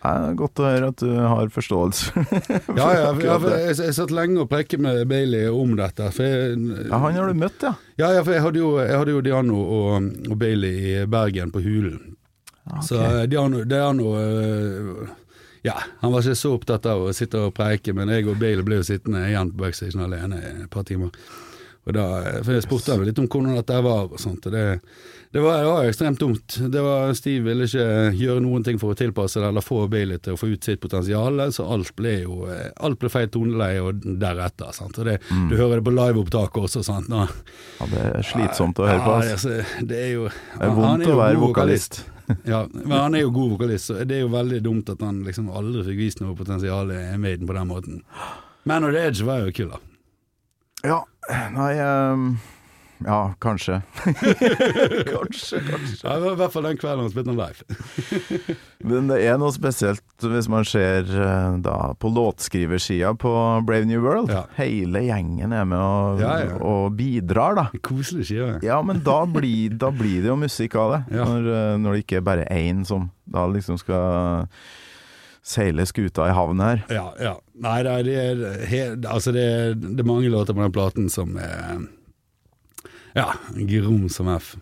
Det er godt å høre at du har forståelse. for Ja, ja, for jeg, jeg satt lenge og prekket med Bailey om dette. Jeg, ja, han har du møtt, ja. ja, ja, for jeg hadde jo, jeg hadde jo Diano og, og Bailey i Bergen på Hulen. Okay. Så eh, Diano, Diano eh, Ja, han var ikke så opptatt av å sitte og preike, men jeg og Bailey ble jo sittende igjen på backstagen alene i et par timer. Og da, eh, for Jeg spurte ham litt om hvordan dette var og sånt. Og det, det, var, det var ekstremt dumt. Det var, Steve ville ikke gjøre noen ting for å tilpasse det eller få Bailey til å få ut sitt potensial, så alt ble jo eh, Alt ble feil toneleie og deretter. Sant? Og det, Du hører det på liveopptaket også. Sant? Nå, ja. Det er slitsomt å høre på. Ja, altså, det er jo Det er vondt å være vokalist. ja, men han er jo god vokalist, så det er jo veldig dumt at han liksom aldri fikk vist noe potensial i Maiden på den måten. Man of the Edge var jo kul, da. Ja, nei ehm, Ja, kanskje. kanskje, kanskje. Ja, det var I hvert fall den kvelden han spilte live. Men det er noe spesielt hvis man ser eh, da på låtskriversida på Brave New World. Ja. Hele gjengen er med og, Ja, ja. og bidrar, da. Koselig skive. Ja, men da blir, da blir det jo musikk av det. Ja. Når, eh, når det ikke er bare én som da liksom skal seile skuta i havn her. Ja, ja. Nei, det er, det er, altså det er, det er mange låter på den platen som er Ja, grom som F.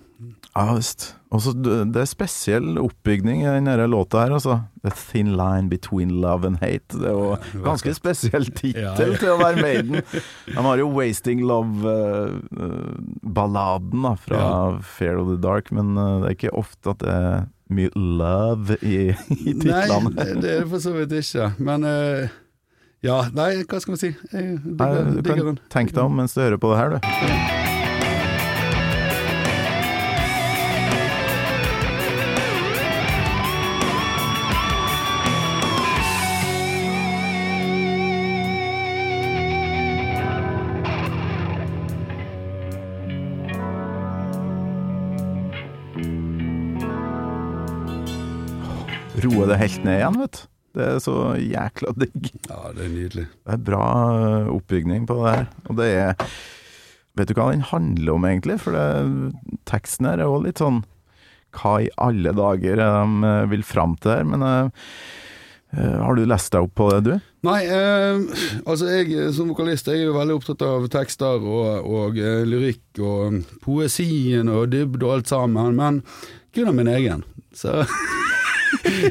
Ja visst. Og så det er spesiell oppbygning i denne låta her, altså. The thin line between love and hate. Det er jo ganske spesiell tittel Ja, ja. til å være Maiden. De har jo Wasting Love-balladen da fra Ja. Fear of the Dark, men eh, det er ikke ofte at det er mye love i, i Nei, titlene. det, det er det for så vidt ikke. Men eh, ja, nei, hva skal vi si? Jeg Nei, digger, Du digger kan den. tenke deg om mens du hører på det her, du. Roe det helt ned igjen, vet du. Det er så jækla digg. Ja, det er nydelig. Det er bra øh, oppbygning på det her. Og det er Vet du hva den handler om, egentlig? For det, teksten her er jo litt sånn Hva i alle dager er de øh, vil fram til her? Men øh, har du lest deg opp på det, du? Nei, eh, altså jeg eh, som vokalist jeg er jo veldig opptatt av tekster og, og uh, lyrikk og poesien og dybde og alt sammen, men kun av min egen. Så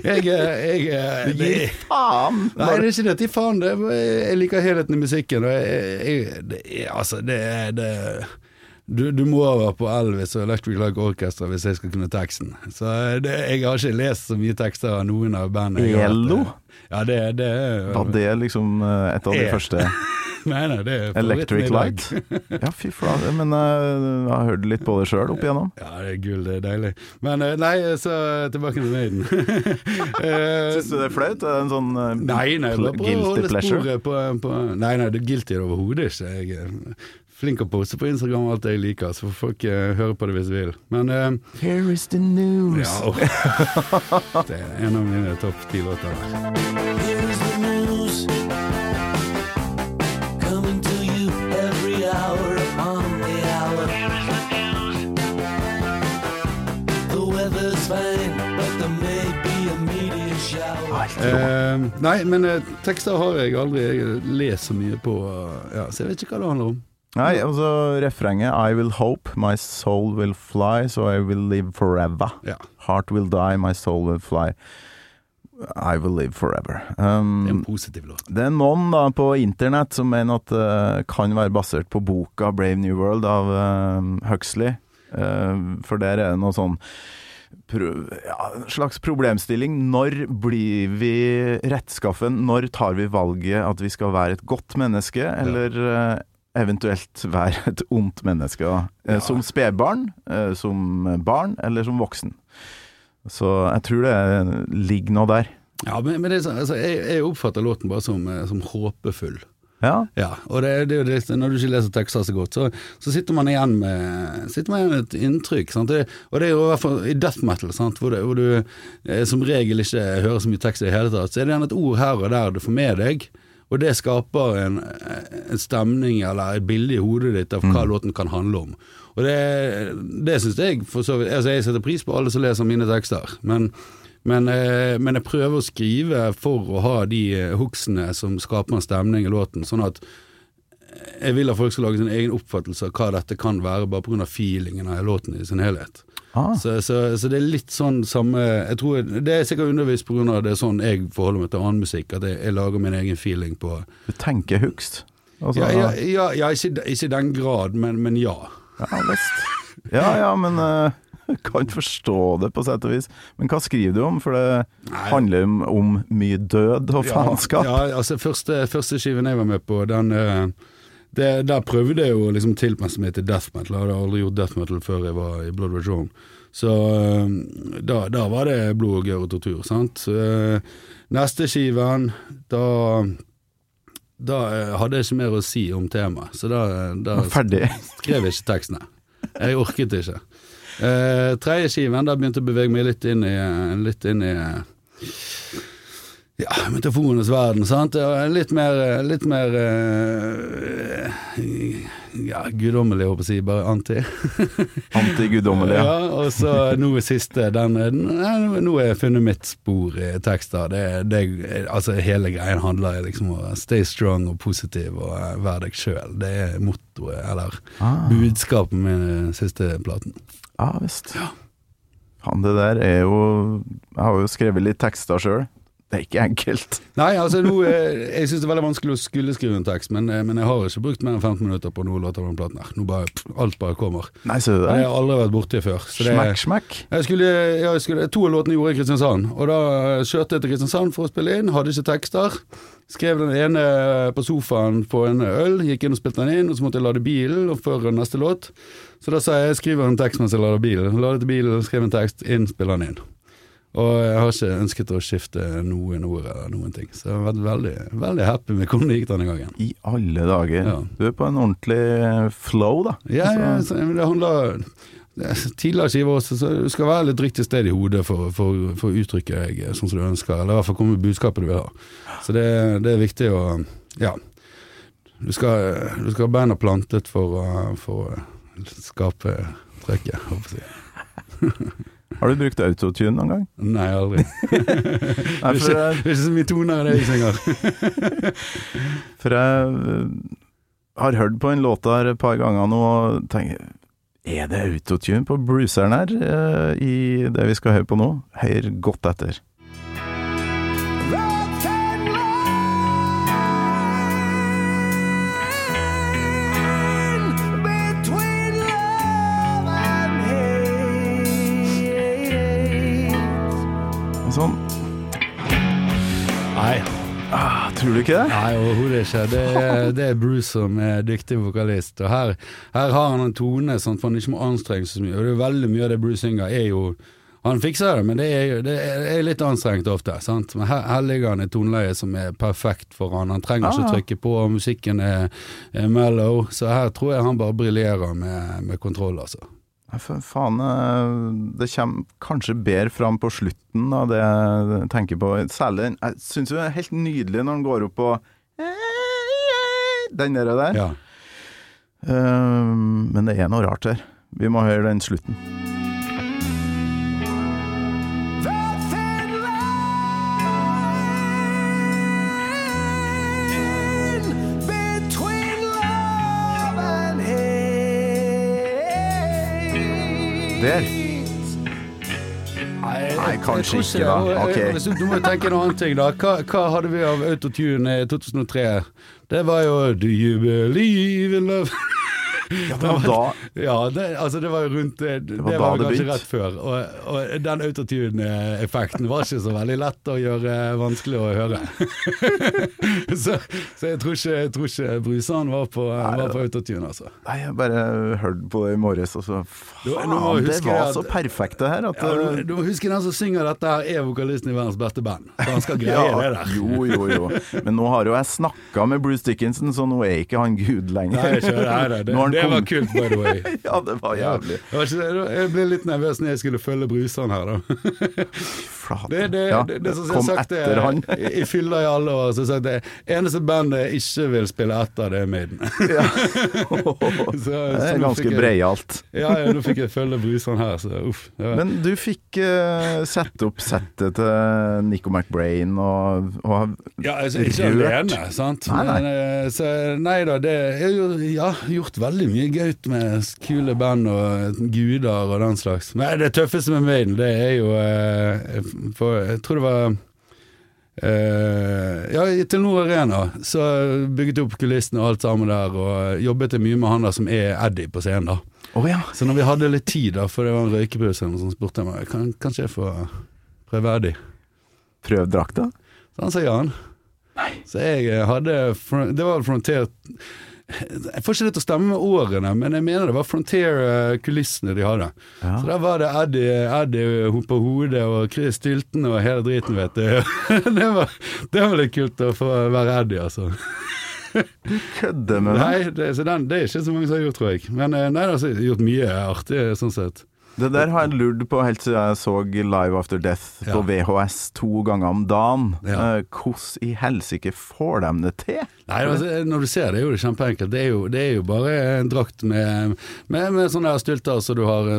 jeg, eh, jeg, eh, det, faen! Nei, det er ikke det til faen. Det, jeg liker helheten i musikken. Og jeg, det altså Det er du, du må være på Elvis og Electric Light Orchestra hvis jeg skal kunne teksten. Så det, jeg har ikke lest så mye tekster av noen av bandene. ELO? Ja, det, det Var det liksom et av de første Nei, nei, det er Electric. Light? Ja, fy flate. Men uh, jeg har hørt litt på det sjøl opp igjennom. Ja, det er gull, det er deilig. Men uh, nei, så tilbake til Maiden. Eh, Syns du det er flaut? Er det en sånn uh, Nei, nei, bare guilty holde pleasure? på, på Nei, nei, det er guilty overhodet ikke. Jeg er flink å poste på Instagram alt jeg liker, så får folk uh, høre på det hvis de vil. Men uh, Here is the news. ja, oh. Det er en av mine topp ti låter. Eh, nei, men eh, tekster har jeg aldri Jeg så mye på, eh, ja, så jeg vet ikke hva det handler om. Nei, altså refrenget I will hope, my soul will fly, so I will live forever. Ja, Heart will die, my soul will fly. I will live forever. Det er en Um, positiv låt. det er noen da på internett som mener at det kan være basert på boka Brave New World av uh, Huxley. Uh, for der er det noe sånn ja, slags problemstilling. Når blir vi rettskaffen? Når tar vi valget at vi skal være et godt menneske, eller ja. eventuelt være et ondt menneske? Eh, Ja. Som spedbarn, eh, som barn eller som voksen. Så jeg tror det ligger noe der. Ja, men, men det altså, jeg, jeg oppfatter låten bare som, eh, som håpefull. Ja, Ja, og det, det det, når du ikke leser tekster så godt, så, så sitter man igjen med Sitter man igjen med et inntrykk. Det, og det er jo i hvert fall i death metal, sant? Hvor, det, hvor du eh, som regel ikke hører så mye tekst i det hele tatt, så er det gjerne et ord her og der du får med deg. Og det skaper en, en stemning eller et bilde i hodet ditt av hva låten kan handle om. Og det, det syns jeg for så vidt Altså, jeg setter pris på alle som leser mine tekster, men men, eh, men jeg prøver å skrive for å ha de eh, hooksene som skaper en stemning i låten, sånn at jeg vil at folk skal lage sin egen oppfattelse av hva dette kan være, bare pga. feelingen av låten i sin helhet. ah, Så, så, så det er litt sånn samme jeg tror, Det er sikkert undervisst pga. det er sånn jeg forholder meg til annen musikk, at jeg, jeg lager min egen feeling på du tenker hugst. Altså, Ja, ja, ja, ja ikke, ikke i den grad, men, men ja. Ja, visst. Ja, ja, men eh, kan forstå det på sett og vis. Men hva skriver du om? For det Nei. handler om, om mye død og faenskap. Ja, ja altså første, første skiven jeg var med på, den eh, det, Der prøvde jeg jo liksom tilpasse meg til death metal. Jeg hadde aldri gjort death metal før jeg var i Blood Red Rome. Så eh, da, da var det blod og gørr og tortur, sant. Eh, neste skiven, da da hadde jeg ikke mer å si om temaet, så da, da skrev jeg ikke tekstene. Jeg orket ikke. Eh, tredje skiven, da begynte jeg å bevege meg litt inn i, litt inn i ja, metaforenes verden, sant. Litt mer, litt mer eh, ja, guddommelig, håper jeg å si, bare anti. Antiguddommelig. Ja. Ja, og så nå er siste, den, nå- nå har jeg funnet mitt spor i tekster. Det, det, altså hele greien handler liksom om å stay strong og positiv og eh, være deg sjøl. Det er mottoet, eller Ah. budskapet med den siste platen. Ja visst. Faen, det der er jo Jeg har jo skrevet litt tekster sjøl. Det er ikke enkelt. Nei, altså nå, eh, Jeg syns det er veldig vanskelig å skulle skrive en tekst, men, eh, men jeg har ikke brukt mer enn 15 minutter på noen låter på den platen her. Nå bare, alt bare kommer. Nei, ser du Det har det? jeg aldri vært borti før. Så det, smack. Jeg skulle, jeg skulle, to av låtene gjorde jeg i Kristiansand, og da kjørte jeg til Kristiansand for å spille inn, hadde ikke tekster. Skrev den ene på sofaen på en øl, gikk inn og spilte den inn, og så måtte jeg lade bilen før neste låt. Så da sa jeg skriver en tekst mens jeg lader bilen. Ladet bilen, skrev en tekst, inn, spiller den inn. Og jeg har ikke ønsket å skifte noen ord eller noen ting. Så jeg har vært veldig, veldig happy med hvordan det gikk denne gangen. I alle dager. Ja. Du er på en ordentlig flow, da. Ja, ja, Så- det handler er Tidligere skiver også, så du skal være litt riktig sted i hodet for, for, for å uttrykke deg sånn som du ønsker, eller i hvert fall komme med budskapet du vil ha. Så det, det er viktig å Ja. Du skal, du skal ha beina plantet for å skape trøkket, håper jeg. Har du brukt autotune noen gang? Nei, aldri. Det Nei, er for ikke, det er ikke så mye toner i det jeg synger. for jeg øh, har hørt på en låt der et par ganger nå og tenker Er det autotune på bruceren her øh, i det vi skal høre på nå? Hør godt etter. Sånn. Nei, Ah, tror du ikke det? Nei, overhodet ikke. Det er, det er Bruce som er dyktig vokalist. Og her, her har han en tone sånn, for han ikke må anstrenge seg så mye. Og det er veldig mye av det Bruce synger er jo Han fikser det, men det er, det er litt anstrengt ofte. Sant? Men her, her ligger han i toneleie som er perfekt for han. Han trenger ikke Ah. trykke på, musikken er, er mellow. Så her tror jeg han bare briljerer med, med kontroll, altså. Nei, for faen, øh, det kommer kanskje bedre fram på slutten av det jeg tenker på. Særlig den Jeg syns det er helt nydelig når den går opp og Den der. der. Ja. Eh, men det er noe rart her. Vi må høre den slutten. Der. Nei, kanskje ikke, da. det. Ok. hvis Du, du må jo tenke en annen ting, da. Hva, hva hadde vi av autotune i 2003? Det var jo Do you believe in love? Ja, det var da Ja, det, altså det var jo rundt Det, det var var, det kanskje begynte. rett før. Og, og den autotune-effekten var ikke så veldig lett å gjøre vanskelig å høre. så, så jeg tror ikke, jeg tror ikke Brusan var på, var på autotune, altså. Nei, jeg bare hørte på det i morges, og så Faen, det var at- så perfekt det her at Ja, eh, du, du må huske den som synger dette her er vokalisten i verdens beste band. Så han skal greie ja, det der. Jo, jo, jo. Men nå har jo jeg snakka med Bruce Dickinson, så nå er ikke han gud lenger. Nei, ikke det, er det, Nå har han det var kult, by the way. Ja, det var jævlig. Jeg ble litt nervøs når jeg skulle følge bruseren her, da. Flate. Det, det, Ja, det, det som jeg har sagt etter han. i, fylla i alle år, så har jeg sagt det eneste bandet jeg ikke vil spille etter, det er Maiden. Ja. Så- Det er ganske breialt. Ja, ja, nå fikk jeg følge bruseren her, så uff. Ja. Men du fikk uh, sette opp settet til Nico McBrain og, og ja, altså, ikke rørt. alene, sant. Nei, nei. Men, eh, så, nei da, det er jo ja, gjort veldig mye gøyt med kule band og guder og den slags. Men det tøffeste med Maiden, det er jo eh, For jeg tror det var eh, ja, i Telenor Arena så bygget jeg opp kulissene og alt sammen der, og jobbet jeg mye med han der som er Eddie på scenen, da. Oh, ja. Så når vi hadde litt tid, da, for det var en røykepause, så spurte jeg meg kan, kanskje jeg får prøve Eddie. Prøv drakta? Så han sa ja. han. Så jeg eh, hadde Det var Frontier Jeg får ikke det til å stemme med årene, men jeg mener det var Frontier-kulissene de hadde. Ja. Så der var det Eddie, Eddie på hodet og Chris Stilton og hele driten, vet du. det, var, det var litt kult å få være Eddie, altså. Kødde med meg? Nei, det, så den, det er ikke så mange som har gjort, tror jeg. Men eh, nei, altså, jeg har gjort mye artig, sånn sett. Det der har jeg lurt på helt siden jeg så Live After Death på Ja. VHS to ganger om dagen. Ja. Eh, Hvordan i helsike får de det til? Nei, altså, når du ser det, er jo det kjempeenkelt. Det er jo, det er jo bare en drakt med, med, med sånne stylter som du har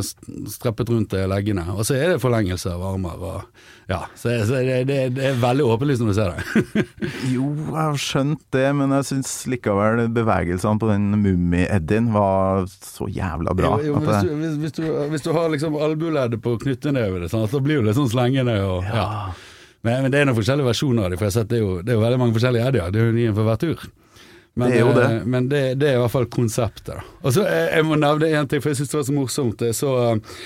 streppet rundt leggene. Og så er det forlengelse av armer. Og, ja, så, så det, det, det er veldig åpenlyst når du ser det. Jo, jeg har skjønt det, men jeg syns likevel bevegelsene på den Mummi-Eddien var så jævla bra. Jo, jo, hvis, du, hvis, hvis, du, hvis du har liksom albueleddet på knyttnevet, sånn, så blir det litt sånn slengende. Og, ja. Men, men det er noen forskjellige versjoner av det, for jeg har sett det er jo, det er jo veldig mange forskjellige Eddier. Det er jo en for hver tur. Men, Det er jo det. eh, men det, det er i hvert fall konseptet. da. Og så jeg, Jeg må nevne én ting, for jeg syns det var så morsomt. Jeg så, eh,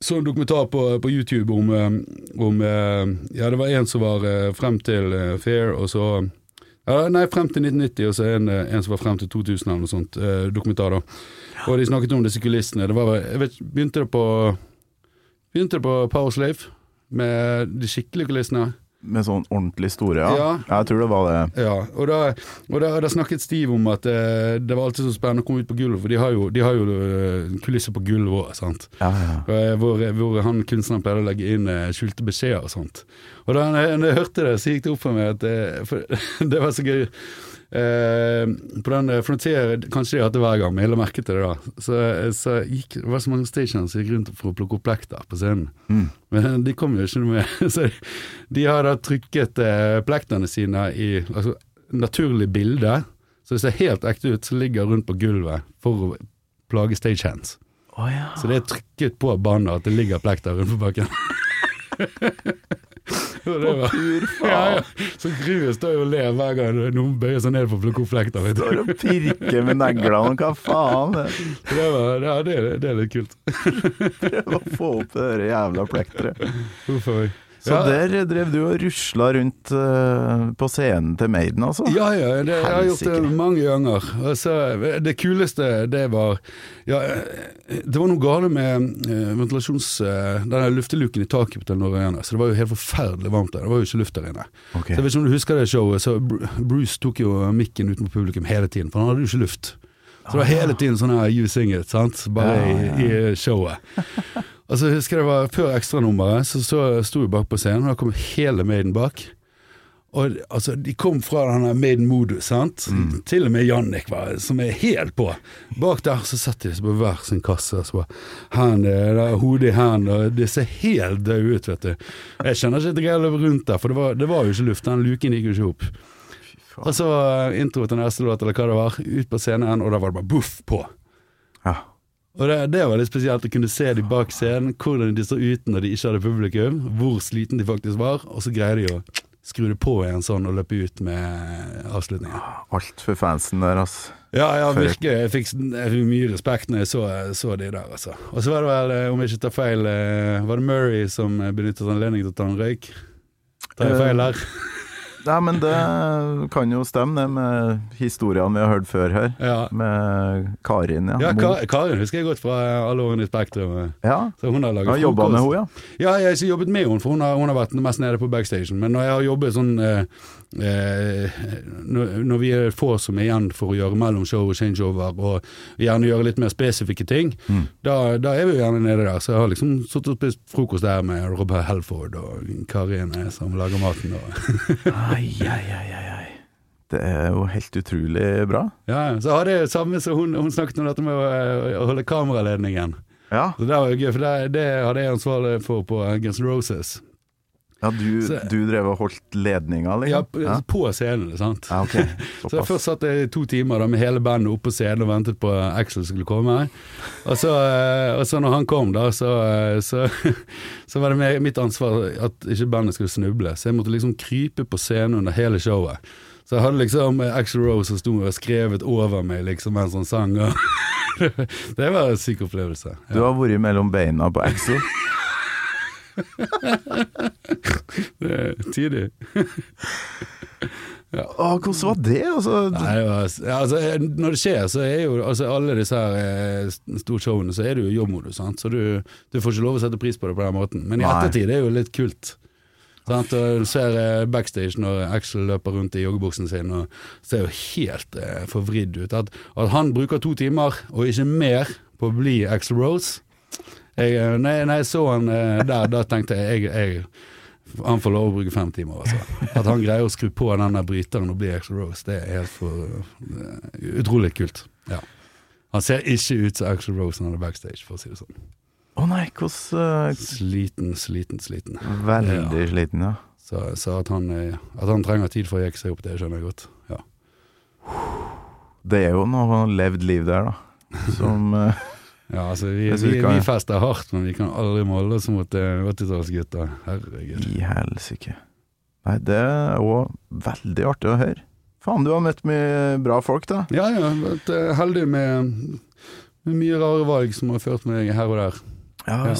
så en dokumentar på, på YouTube om, eh, om eh, Ja, det var en som var eh, frem til Fair, og så ja, Nei, frem til 1990, og så en, en som var frem til 2000 eller noe sånt. dokumentar, da. Og de snakket om disse kulissene. Det var, jeg vet, begynte det på Begynte det på Power Slave, med de skikkelige kulissene. Med sånn ordentlig store, ja. Ja. Jeg tror det var det. Ja, og da, og da, da snakket Steve om at eh, det var alltid så spennende å komme ut på gulvet, for de har jo, de har jo eh, kulisser på gulvet òg, sant. Ja, ja. Eh, Hvor, hvor han kunstneren pleide å legge inn eh, skjulte beskjeder og sånt. Og da jeg, jeg hørte det, så gikk det opp for meg at eh, for, Det var så gøy. Eh, på den eh, Frontier, kanskje de har hatt det hver gang, men jeg la merke til det da. Så, så gikk, det var så mange stations som gikk rundt for å plukke opp plekter på scenen. Mm. Men de kom jo ikke noe med. Så de har da trykket eh, plekterne sine i altså, naturlig bilde. Så det ser helt ekte ut, som ligger rundt på gulvet for å plage stagehands. Oh, ja. Så det er trykket på banen at det ligger plekter rundt på bakken. Og det var, ja, ja. Så crewet står jo og ler hver gang noen bøyer seg ned for å plukke opp. Står og pirker med neglene, hva faen? Det, var, ja, det, det er litt kult. Prøv å få opp det der jævla plekteret. Uff a meg. Så Ja. der drev du og rusla rundt eh, på scenen til Maiden, altså? Ja, ja, det, jeg har gjort det mange ganger. Altså, det kuleste, det var ja, eh, Det var noe gale med eh, ventilasjons... eh, den lufteluken i taket på Telenor Arena, så det var jo helt forferdelig varmt der. Det var jo ikke luft der inne. Okay. Så jeg vet ikke om du husker det showet, så Bruce tok jo mikken ut mot publikum hele tiden, for han hadde jo ikke luft. Så det var hele tiden sånn her You Sing It, sant? Bare i, i showet. Og så husker jeg det var før ekstranummeret, så så- sto jeg bak på scenen, og da kom hele Maiden bak. Og altså, de kom fra denne Maiden-modus, sant. Til og med Jannik, var, som er helt på. Bak der så satt de på hver sin kasse, og så bare hand, eh, hodet i hendene, og de ser helt døde ut, vet du. Jeg kjenner ikke at jeg løp rundt der, for det var, det var jo ikke luft, den luken gikk jo ikke opp. Og så eh, intro til neste låt, eller hva det var, ut på scenen, og da var det bare boff på. Ja. Og det, det var litt spesielt å kunne se de bak scenen, hvordan de så ut når de ikke hadde publikum, hvor sliten de faktisk var, og så greide de å skru det på igjen sånn og løpe ut med avslutningen. Alt for fansen der, altså. Ja, ja, virkelig. Jeg fikk, jeg fikk mye respekt når jeg så, så de der, altså. Og så var det vel, eh, om jeg ikke tar feil, eh, var det Murray som benyttet anledningen til å ta en røyk? Tar jeg feil her? Nei, men det kan jo stemme, det med historiene vi har hørt før her. Ja. Med Karin, ja. Ja, Ka Karin husker jeg godt fra alle årene i Spektrum. eh. ja. Så hun har laget Jeg jobba med henne, ja. Ja, jeg har ikke jobbet med henne, for hun har, hun har vært mest nede på backstagen. Men når jeg har jobbet sånn eh, når, når vi er få som er igjen for å gjøre mellomshow og changeover, og gjerne gjøre litt mer spesifikke ting, da, da er vi jo gjerne nede der. Så jeg har liksom sittet og spist frokost der med Robert Helford og Karin eh, som lager maten. Ai, ai, ai, ai. Det er jo helt utrolig bra. ja, så hadde jeg samme som hun, hun snakket om dette med å, eh, å holde kameraledningen. Ja, Så det var jo gøy, for det, det hadde jeg ansvaret for på Guns Roses. Ja du, Så- du drev og holdt ledninga, Ja, liksom? på, på scenen, sant. ja okay. Så jeg først satt jeg i to timer da med hele bandet oppe på scenen og ventet på Axel skulle komme. Og så, eh, og så når han kom, da, så, eh, så, så var det meg- mitt ansvar at ikke bandet skulle snuble. Så jeg måtte liksom krype på scenen under hele showet. Så jeg hadde liksom eh, Axel Rose som sto og skrevet over meg liksom mens han sang. Det var en syk opplevelse. Du har vært mellom beina på Axel. Det er tidlig. Å, hvordan var det? Altså, Nei, ja, altså, eh, når det skjer, så er jo altså, alle disse her store showene, så er det jo jobbmodus. Sant? Så du, du får ikke lov å sette pris på det på den måten. Men i ettertid er det jo litt kult. Sant? Og du ser eh, backstage når Axel løper rundt i joggebuksen sin og ser jo helt eh, forvridd ut. At, at han bruker to timer, og ikke mer, på å bli Axel Rose, Jeg, når, jeg, når jeg så han eh, der, da tenkte jeg, jeg, Han får lov å bruke fem timer, altså. At han greier å skru på den der bryteren og bli Axel Rose, det er helt for eh, utrolig kult. Ja. Han ser ikke ut som Axel Rose når han er backstage, for å si det sånn. Å nei, hvordan eh, Sliten, sliten, sliten. Veldig sliten, ja. Så, så at, han, at han trenger tid for å jekke seg opp, det skjønner jeg godt. Ja. Det er jo noe levd liv der, da. Som Ja, altså vi, vi, vi vi fester hardt, men vi kan aldri måle oss mot eh, 80-tallsgutter. Herregud. I helsike. Nei, det er òg veldig artig å høre. Faen, du har møtt mye bra folk, da. Ja, ja. Vært eh, heldig med, med mye rare valg som har ført meg her og der. Ja Ja.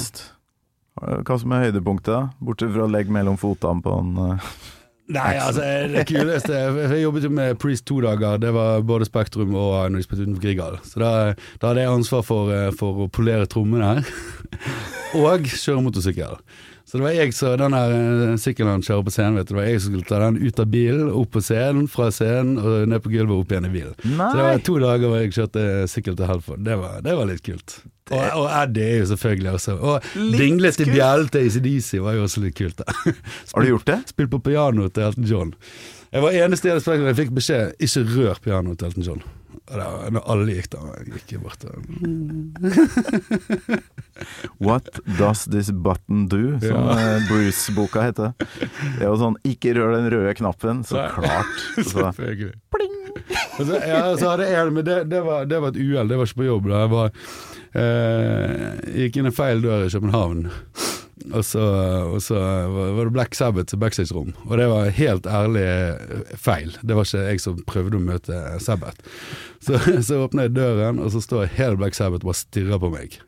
Hva som er høydepunktet, da? Bortsett fra å legge mellom fotene på en eh, Nei, altså det kuleste Jeg jobbet jo med Priest to dager. Det var både Spektrum og når de spilte utenfor Grieghallen. Så da, da hadde jeg ansvar for, eh, for å polere trommene her, og kjøre motorsykkel. Så det var jeg som den her eh, sykkelen han kjører på scenen, vet du, det var jeg som skulle ta den ut av bilen, opp på scenen, fra scenen og ned på gulvet og opp igjen i bilen. Så det var to dager hvor jeg kjørte sykkel til Helford. Det var, det var litt kult. Og, og Eddie er jo selvfølgelig også. Og Litt dinglet i kult. bjellen til ACDC var jo også litt kult. Har du gjort det? Spilt på piano til Elton John. Jeg var eneste i Spektrum jeg fikk beskjed ikke rør pianoet til Elton John. Når alle gikk da, jeg gikk bort og What does this button do? Som Ja. eh, Bruce-boka heter. Det er jo sånn 'ikke rør den røde knappen', så Nei. klart. Så, Pling! Så, ja, så hadde jeg, men det, det, var, det var et uhell, det var ikke på jobb. Da. Jeg var, eh, gikk inn en feil dør i København. Og så, og så var det Black Sabbath backstage-rom, og det var helt ærlig eh, feil. Det var ikke jeg som prøvde å møte Sabbath. Så, så åpner jeg døren, og så står hele Black Sabbath og bare stirrer på meg.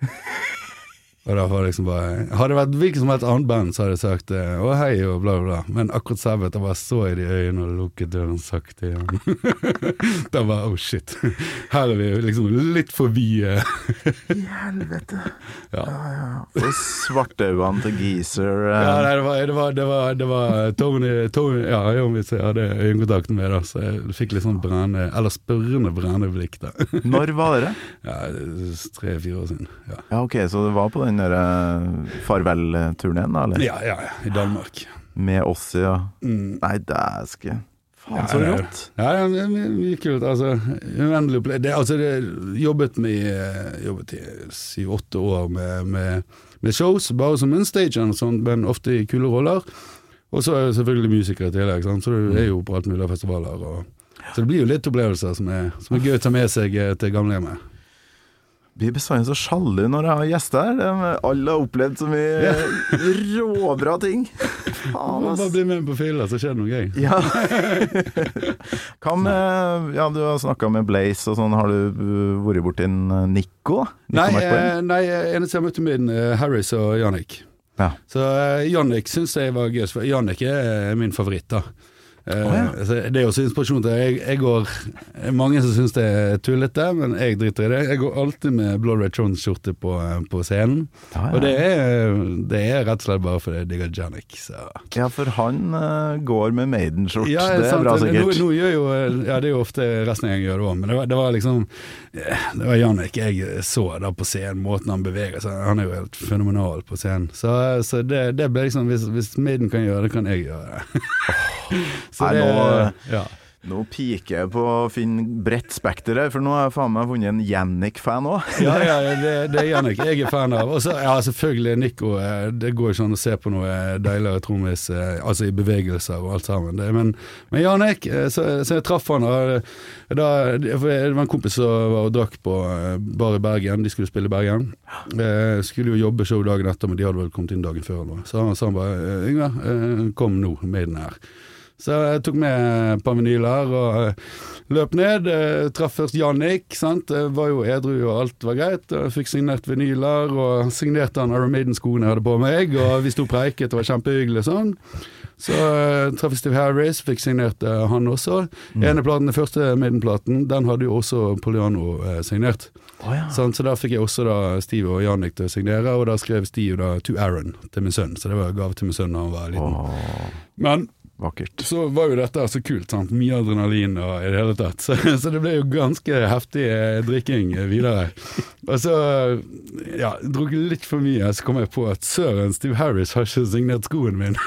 Og da var liksom bare Hadde det vært hvilket som helst annet band, så hadde jeg sagt eh, å hei og bla, bla. Men akkurat Sabbath, jeg bare så i de øynene og lukket døren sakte igjen. da var oh shit. Her er vi liksom litt forbi vide. I helvete. Ja. Og svartøynene til Geezer eh, Ja, nei, det var, det var, det var, det var Tony, Tony Ja, jeg hadde øyekontakten med, da, så jeg fikk litt sånn brennende Eller spørrende brennende blikk, da. Når var det? Ja, Tre-fire år siden. Ja. Ja, ok, så det var på den der eh, farvel-turneen, da? Eller? ja, ja, ja. I Danmark. Med oss, ja. Mm. Nei, dæske. Faen, så rått. Ja, ja, det er kult. Altså, uendelig opplevelse. Det, altså, det, jobbet med eh, Jobbet i syv-åtte år med, med, med shows, bare som en stage sånn, men ofte i kule roller. Og så er det selvfølgelig musikere i tillegg, så du er jo på alt mulig av festivaler. Og, så det blir jo litt opplevelser som er, som er gøy å ta med seg eh, til gamlehjemmet. Blir bestandig så sjalu når jeg har gjester her. Alle har opplevd så mye råbra ting. Faen, Bare bli med på fylla, så skjer det noe gøy. Ja. Hva med Ja, du har snakka med Blaze og sånn. Har du uh, vært borti uh, Nico? Nico Nei, eh, nei, eneste jeg møtte min, eh, Harris og Jannik. Ja. Så uh, Jannik syns jeg var gøy, Jannik er min favoritt, da. Eh, Å, ja. det er også inspirasjon til jeg, jeg går Mange som syns det er tullete, men jeg driter i det. Jeg går alltid med Blood Red Jones-skjorte på, eh, på scenen. Ah, ja. Og det er, det er rett og slett bare fordi jeg digger Janik. Så. ja, for han uh, går med Maiden-skjort. Ja, det er sant, bra, sikkert. nå gjør jo, ja, det er jo ofte resten av gjengen gjør det òg, men det var, det var liksom Det var Janik jeg så da på scenen, måten han beveger seg Han er jo helt fenomenal på scenen. Så, så det, det ble liksom Hvis, hvis Maiden kan gjøre det, kan jeg gjøre det. så Nei, det nå- ja. Nå piker jeg på å finne bredt spekter her, for nå har jeg faen meg funnet en Jannik-fan òg. ja, ja, det, det er Jannik jeg er fan av. Og så, ja, selvfølgelig Nico. eh, Det går ikke an å se på noe deiligere trommis, eh, altså i bevegelser og alt sammen. Det, men, men Jannik, eh, så, så jeg traff han og eh, da, Det var en kompis som var og drakk på eh, bar i Bergen. De skulle spille i Bergen. Eh, skulle jo jobbe show dagen etter, men de hadde vel kommet inn dagen før. noe. Så han sa han bare eh, Yngve, eh, kom nå med den her. Så jeg tok med et par vinyler og eh, løp ned. Eh, traff først Jannik, sant. Jeg var jo edru og alt var greit. Jeg fikk signert vinyler, og signerte han Iron Maiden-skoene jeg hadde på meg. Og vi sto preiket, det var kjempehyggelig sånn. Så uh, traff Steve Harris, fikk signert han også. Ene platen, Den første Maiden-platen, den hadde jo også Poliano signert. Oh, ja. sånn, Så da fikk jeg også da Steve og Jannik til å signere, og da skrev Steve da 'To Aaron' til min sønn. Så det var gave til min sønn da han var liten. Oh. Men vakkert. så var jo dette så kult, sant? mye adrenalin og i det hele tatt. Så, så det ble jo ganske heftig eh, drikking videre. Og så ja, drukket litt for mye, så kom jeg på at søren, Steve Harris har ikke signert skoen min.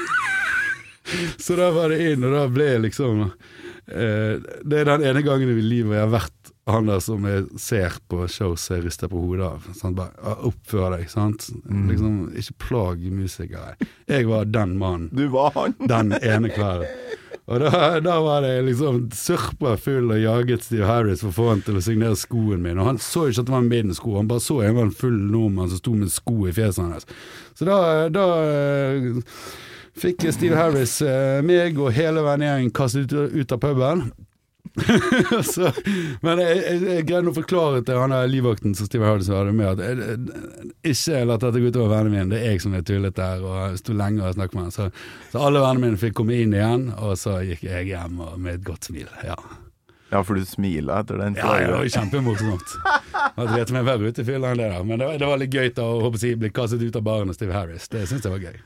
så da var det inn, og da ble jeg liksom eh, Det er den ene gangen i livet jeg har vært han der som jeg ser på shows jeg rister på hodet av. Sant? Bare, ja, Oppfør deg, sant. Liksom, ikke plag musikere. Jeg var den mannen Du var han! den ene kvelden. Og da, da var det liksom surpa full og jaget Steve Harris for å få han til å signere skoen min. Og han så ikke at det var min sko, han bare så en var en full nordmann som sto med sko i fjeset hans. Så da, da eh, fikk Steve Harris eh, meg og hele vennegjengen kastet ut, ut av puben. så, men jeg, jeg, greide å forklare til han der livvakten som Steve Hardison hadde med, at jeg, jeg, ikke la dette gå utover vennene mine, det er jeg som er tullete der, og jeg sto lenge og snakket med han. Så, så alle vennene mine fikk komme inn igjen, og så gikk jeg hjem med et godt smil. Ja, Ja, for du smila etter den. ja det var kjempemorsomt. Jeg dreit meg verre ut i fylla enn det da. men det var, det var litt gøy da å jeg, bli kastet ut av baren av Steve Harris. Det syns jeg var gøy.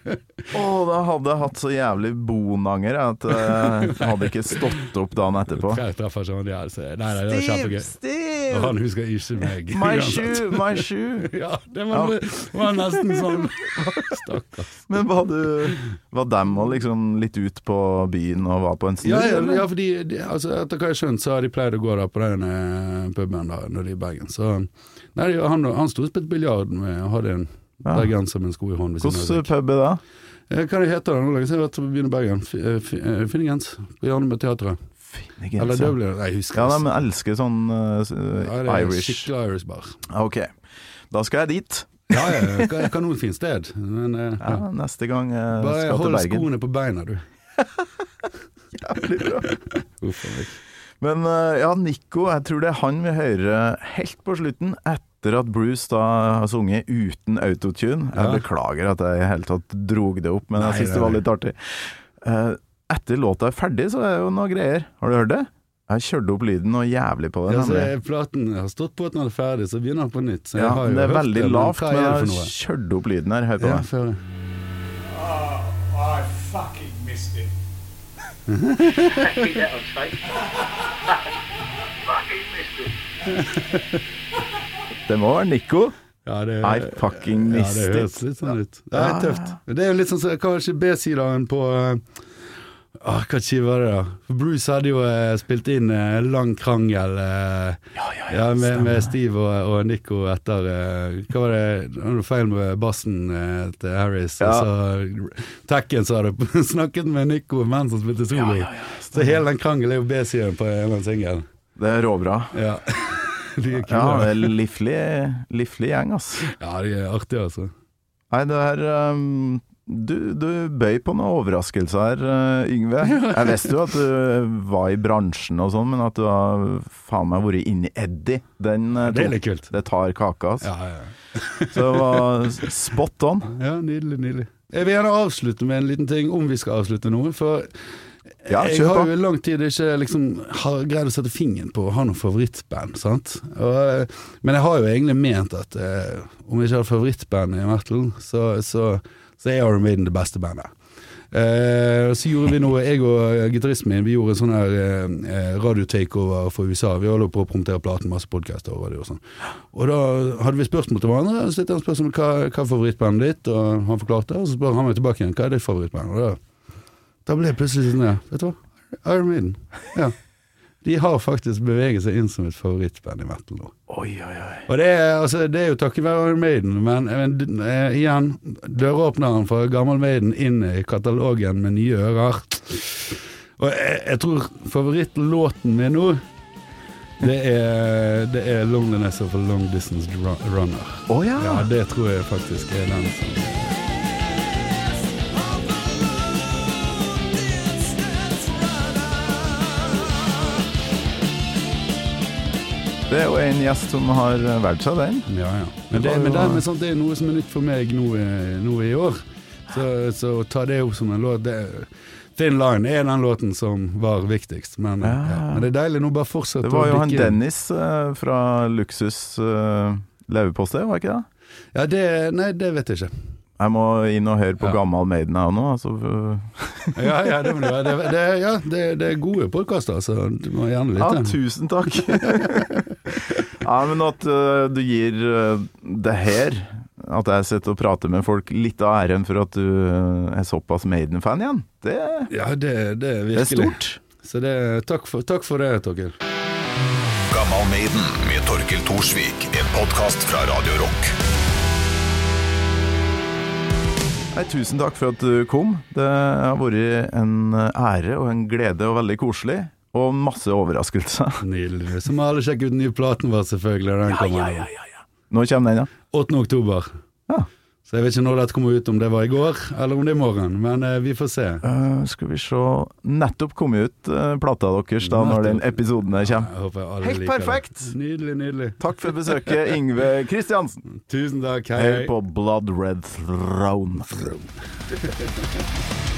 Å, da hadde jeg hatt så jævlig bonanger at jeg hadde ikke stått opp dagen etterpå. Jeg treffer ikke han igjen, så nei, nei, det var kjempegøy. Og han husker ikke meg. My uansett. shoe, my shoe! Ja, det var, var nesten sånn. Stakkars. Men var du Var dem òg liksom litt ut på byen og var på en snurr? Ja, ja, ja, fordi de, altså, etter hva jeg skjønt, så har de pleid å gå der på den eh, puben da, når de er i Bergen. Så nei, han, han sto og spilte biljard med og hadde en Ja. bergenser med en sko i hånden. Hvilken pub er det? Eh, Hva det heter det nå? Jeg har vært på byen i Bergen. Eh, Finnegens. På hjørnet med teatret. Eller Finnegens, ja. Dublin. Jeg husker Ja, de elsker sånn uh, Ja, det er Irish. Skikkelig Irish bar. Ok, da skal jeg dit. Ja, ja, kanonfint sted. Men uh, Ja, ja. neste gang uh, bare skal til hold skoene på beina, du. Jævlig bra. Uff a meg. Men eh, ja, Nico, jeg tror det er han vi hører helt på slutten, etter at Bruce da har sunget uten autotune. Jeg Ja. beklager at jeg i hele tatt drog det opp, men Nei, jeg syns det var litt artig. Eh, etter låta er ferdig, så er det jo noe greier. Har du hørt det? Jeg kjørte opp lyden og jævlig på den. Ja, så jeg, er platen har stått på at den er ferdig, så begynner den på nytt. Så jeg Ja, det er veldig det, lavt, men er jeg har kjørte opp lyden her. Hør på Ja, det. Oh, I fucking missed it. That fucking missed it. Det må være Nico. Ja, det, I fucking ja, det høres litt sånn ut. Det er tøft. Det er jo litt sånn som kanskje B-sideren på eh, ah, Hva tid var det, da? For Bruce hadde jo eh, spilt inn eh, lang krangel eh, ja, med, med Steve og, og Nico etter eh, Hva var det noe feil med bassen eh, til Harris. Ja. Og så Tekken så hadde snakket med Nico mens han spilte solo. så hele den krangelen er jo B-siden på en eller annen singel. Det er råbra. Ja. De er Ja, det er livlig, livlig gjeng, altså. Ja, de er artige, altså. Nei, det er um, du, du bøy på noen overraskelser her, uh, Yngve. Jeg visste jo at du var i bransjen og sånn, men at du har faen meg vært inni Eddie, den uh, Det er litt kult. det tar kaka, ass. Ja, ja. Så det var spot on. Ja, nydelig, nydelig. Jeg vil gjerne avslutte med en liten ting, om vi skal avslutte noe. For Ja, jeg har jo i lang tid ikke liksom har greid å sette fingeren på å ha noe favorittband, sant. Og, eh, men jeg har jo egentlig ment at eh, om jeg ikke har favorittband i metal, så, så, så er Iron Maiden det beste bandet. Eh, så gjorde vi noe, jeg og gitaristen min, vi gjorde en sånn her eh, radio-takeover for USA. Vi holder på å promotere platen, masse podkaster og radio og sånn. Og da hadde vi spørsmål til hverandre. Så stilte han spørsmål hva, hva er favorittbandet ditt, og han forklarte. Og så spør han meg tilbake igjen hva er ditt favorittband. Og da, da ble jeg plutselig sånn, ja, vet du hva, Iron Maiden. Ja. De har faktisk beveget seg inn som et favorittband i metal nå. Oi, oi, oi. Og det er, altså, det er jo takket være Iron Maiden, men, men uh, igjen, døråpneren for gammel Maiden inn i katalogen med nye ører. Og jeg, jeg tror favorittlåten min nå, det er, det er 'Loneliness of a Long Distance Runner'. Å ja. Ja, det tror jeg faktisk er den som Det er jo en gjest som har valgt seg den. Ja, ja. Men det, men, det, men sant, det er noe som er nytt for meg nå, nå i år. Så, så ta det opp som en låt det, Thin Line er den låten som var viktigst, men, Ja. men det er deilig nå bare fortsette Det var jo han. Dennis uh, fra Luksus uh, leverpostei, var ikke det? Ja, det, nei, det vet jeg ikke. Jeg må inn og høre på Ja. Gammal Maiden her nå. Altså, Ja, ja, det, det, det, ja, det, det er gode podkaster, så du må gjerne ja, tusen takk. Ja, men at uh, du gir uh, det her At jeg sitter og prater med folk litt av æren for at du uh, er såpass Maiden-fan igjen, det, Ja, det, det er det er virkelig. stort. Så det, takk, for, takk for det, Torkel. Gammal Maiden med Torkel Thorsvik. En podkast fra Radio Rock. Nei, tusen takk for at du kom. Det har vært en ære og en glede og veldig koselig. Og masse overraskelser. Nydelig. Så må alle sjekke ut den nye platen vår, selvfølgelig. Den kommer nå. Kommer den, ja. 8. oktober. Ja. Så jeg vet ikke når dette kommer ut, om det var i går eller om det er i morgen. Men eh, vi får se. Uh, skal vi se Nettopp kom ut uh, plata deres da når den episoden her kommer. Jeg håper alle Helt liker perfekt. Det. Nydelig, nydelig. Takk for besøket, Yngve Kristiansen. Tusen takk. Hei, Hør på Blood Red Throne.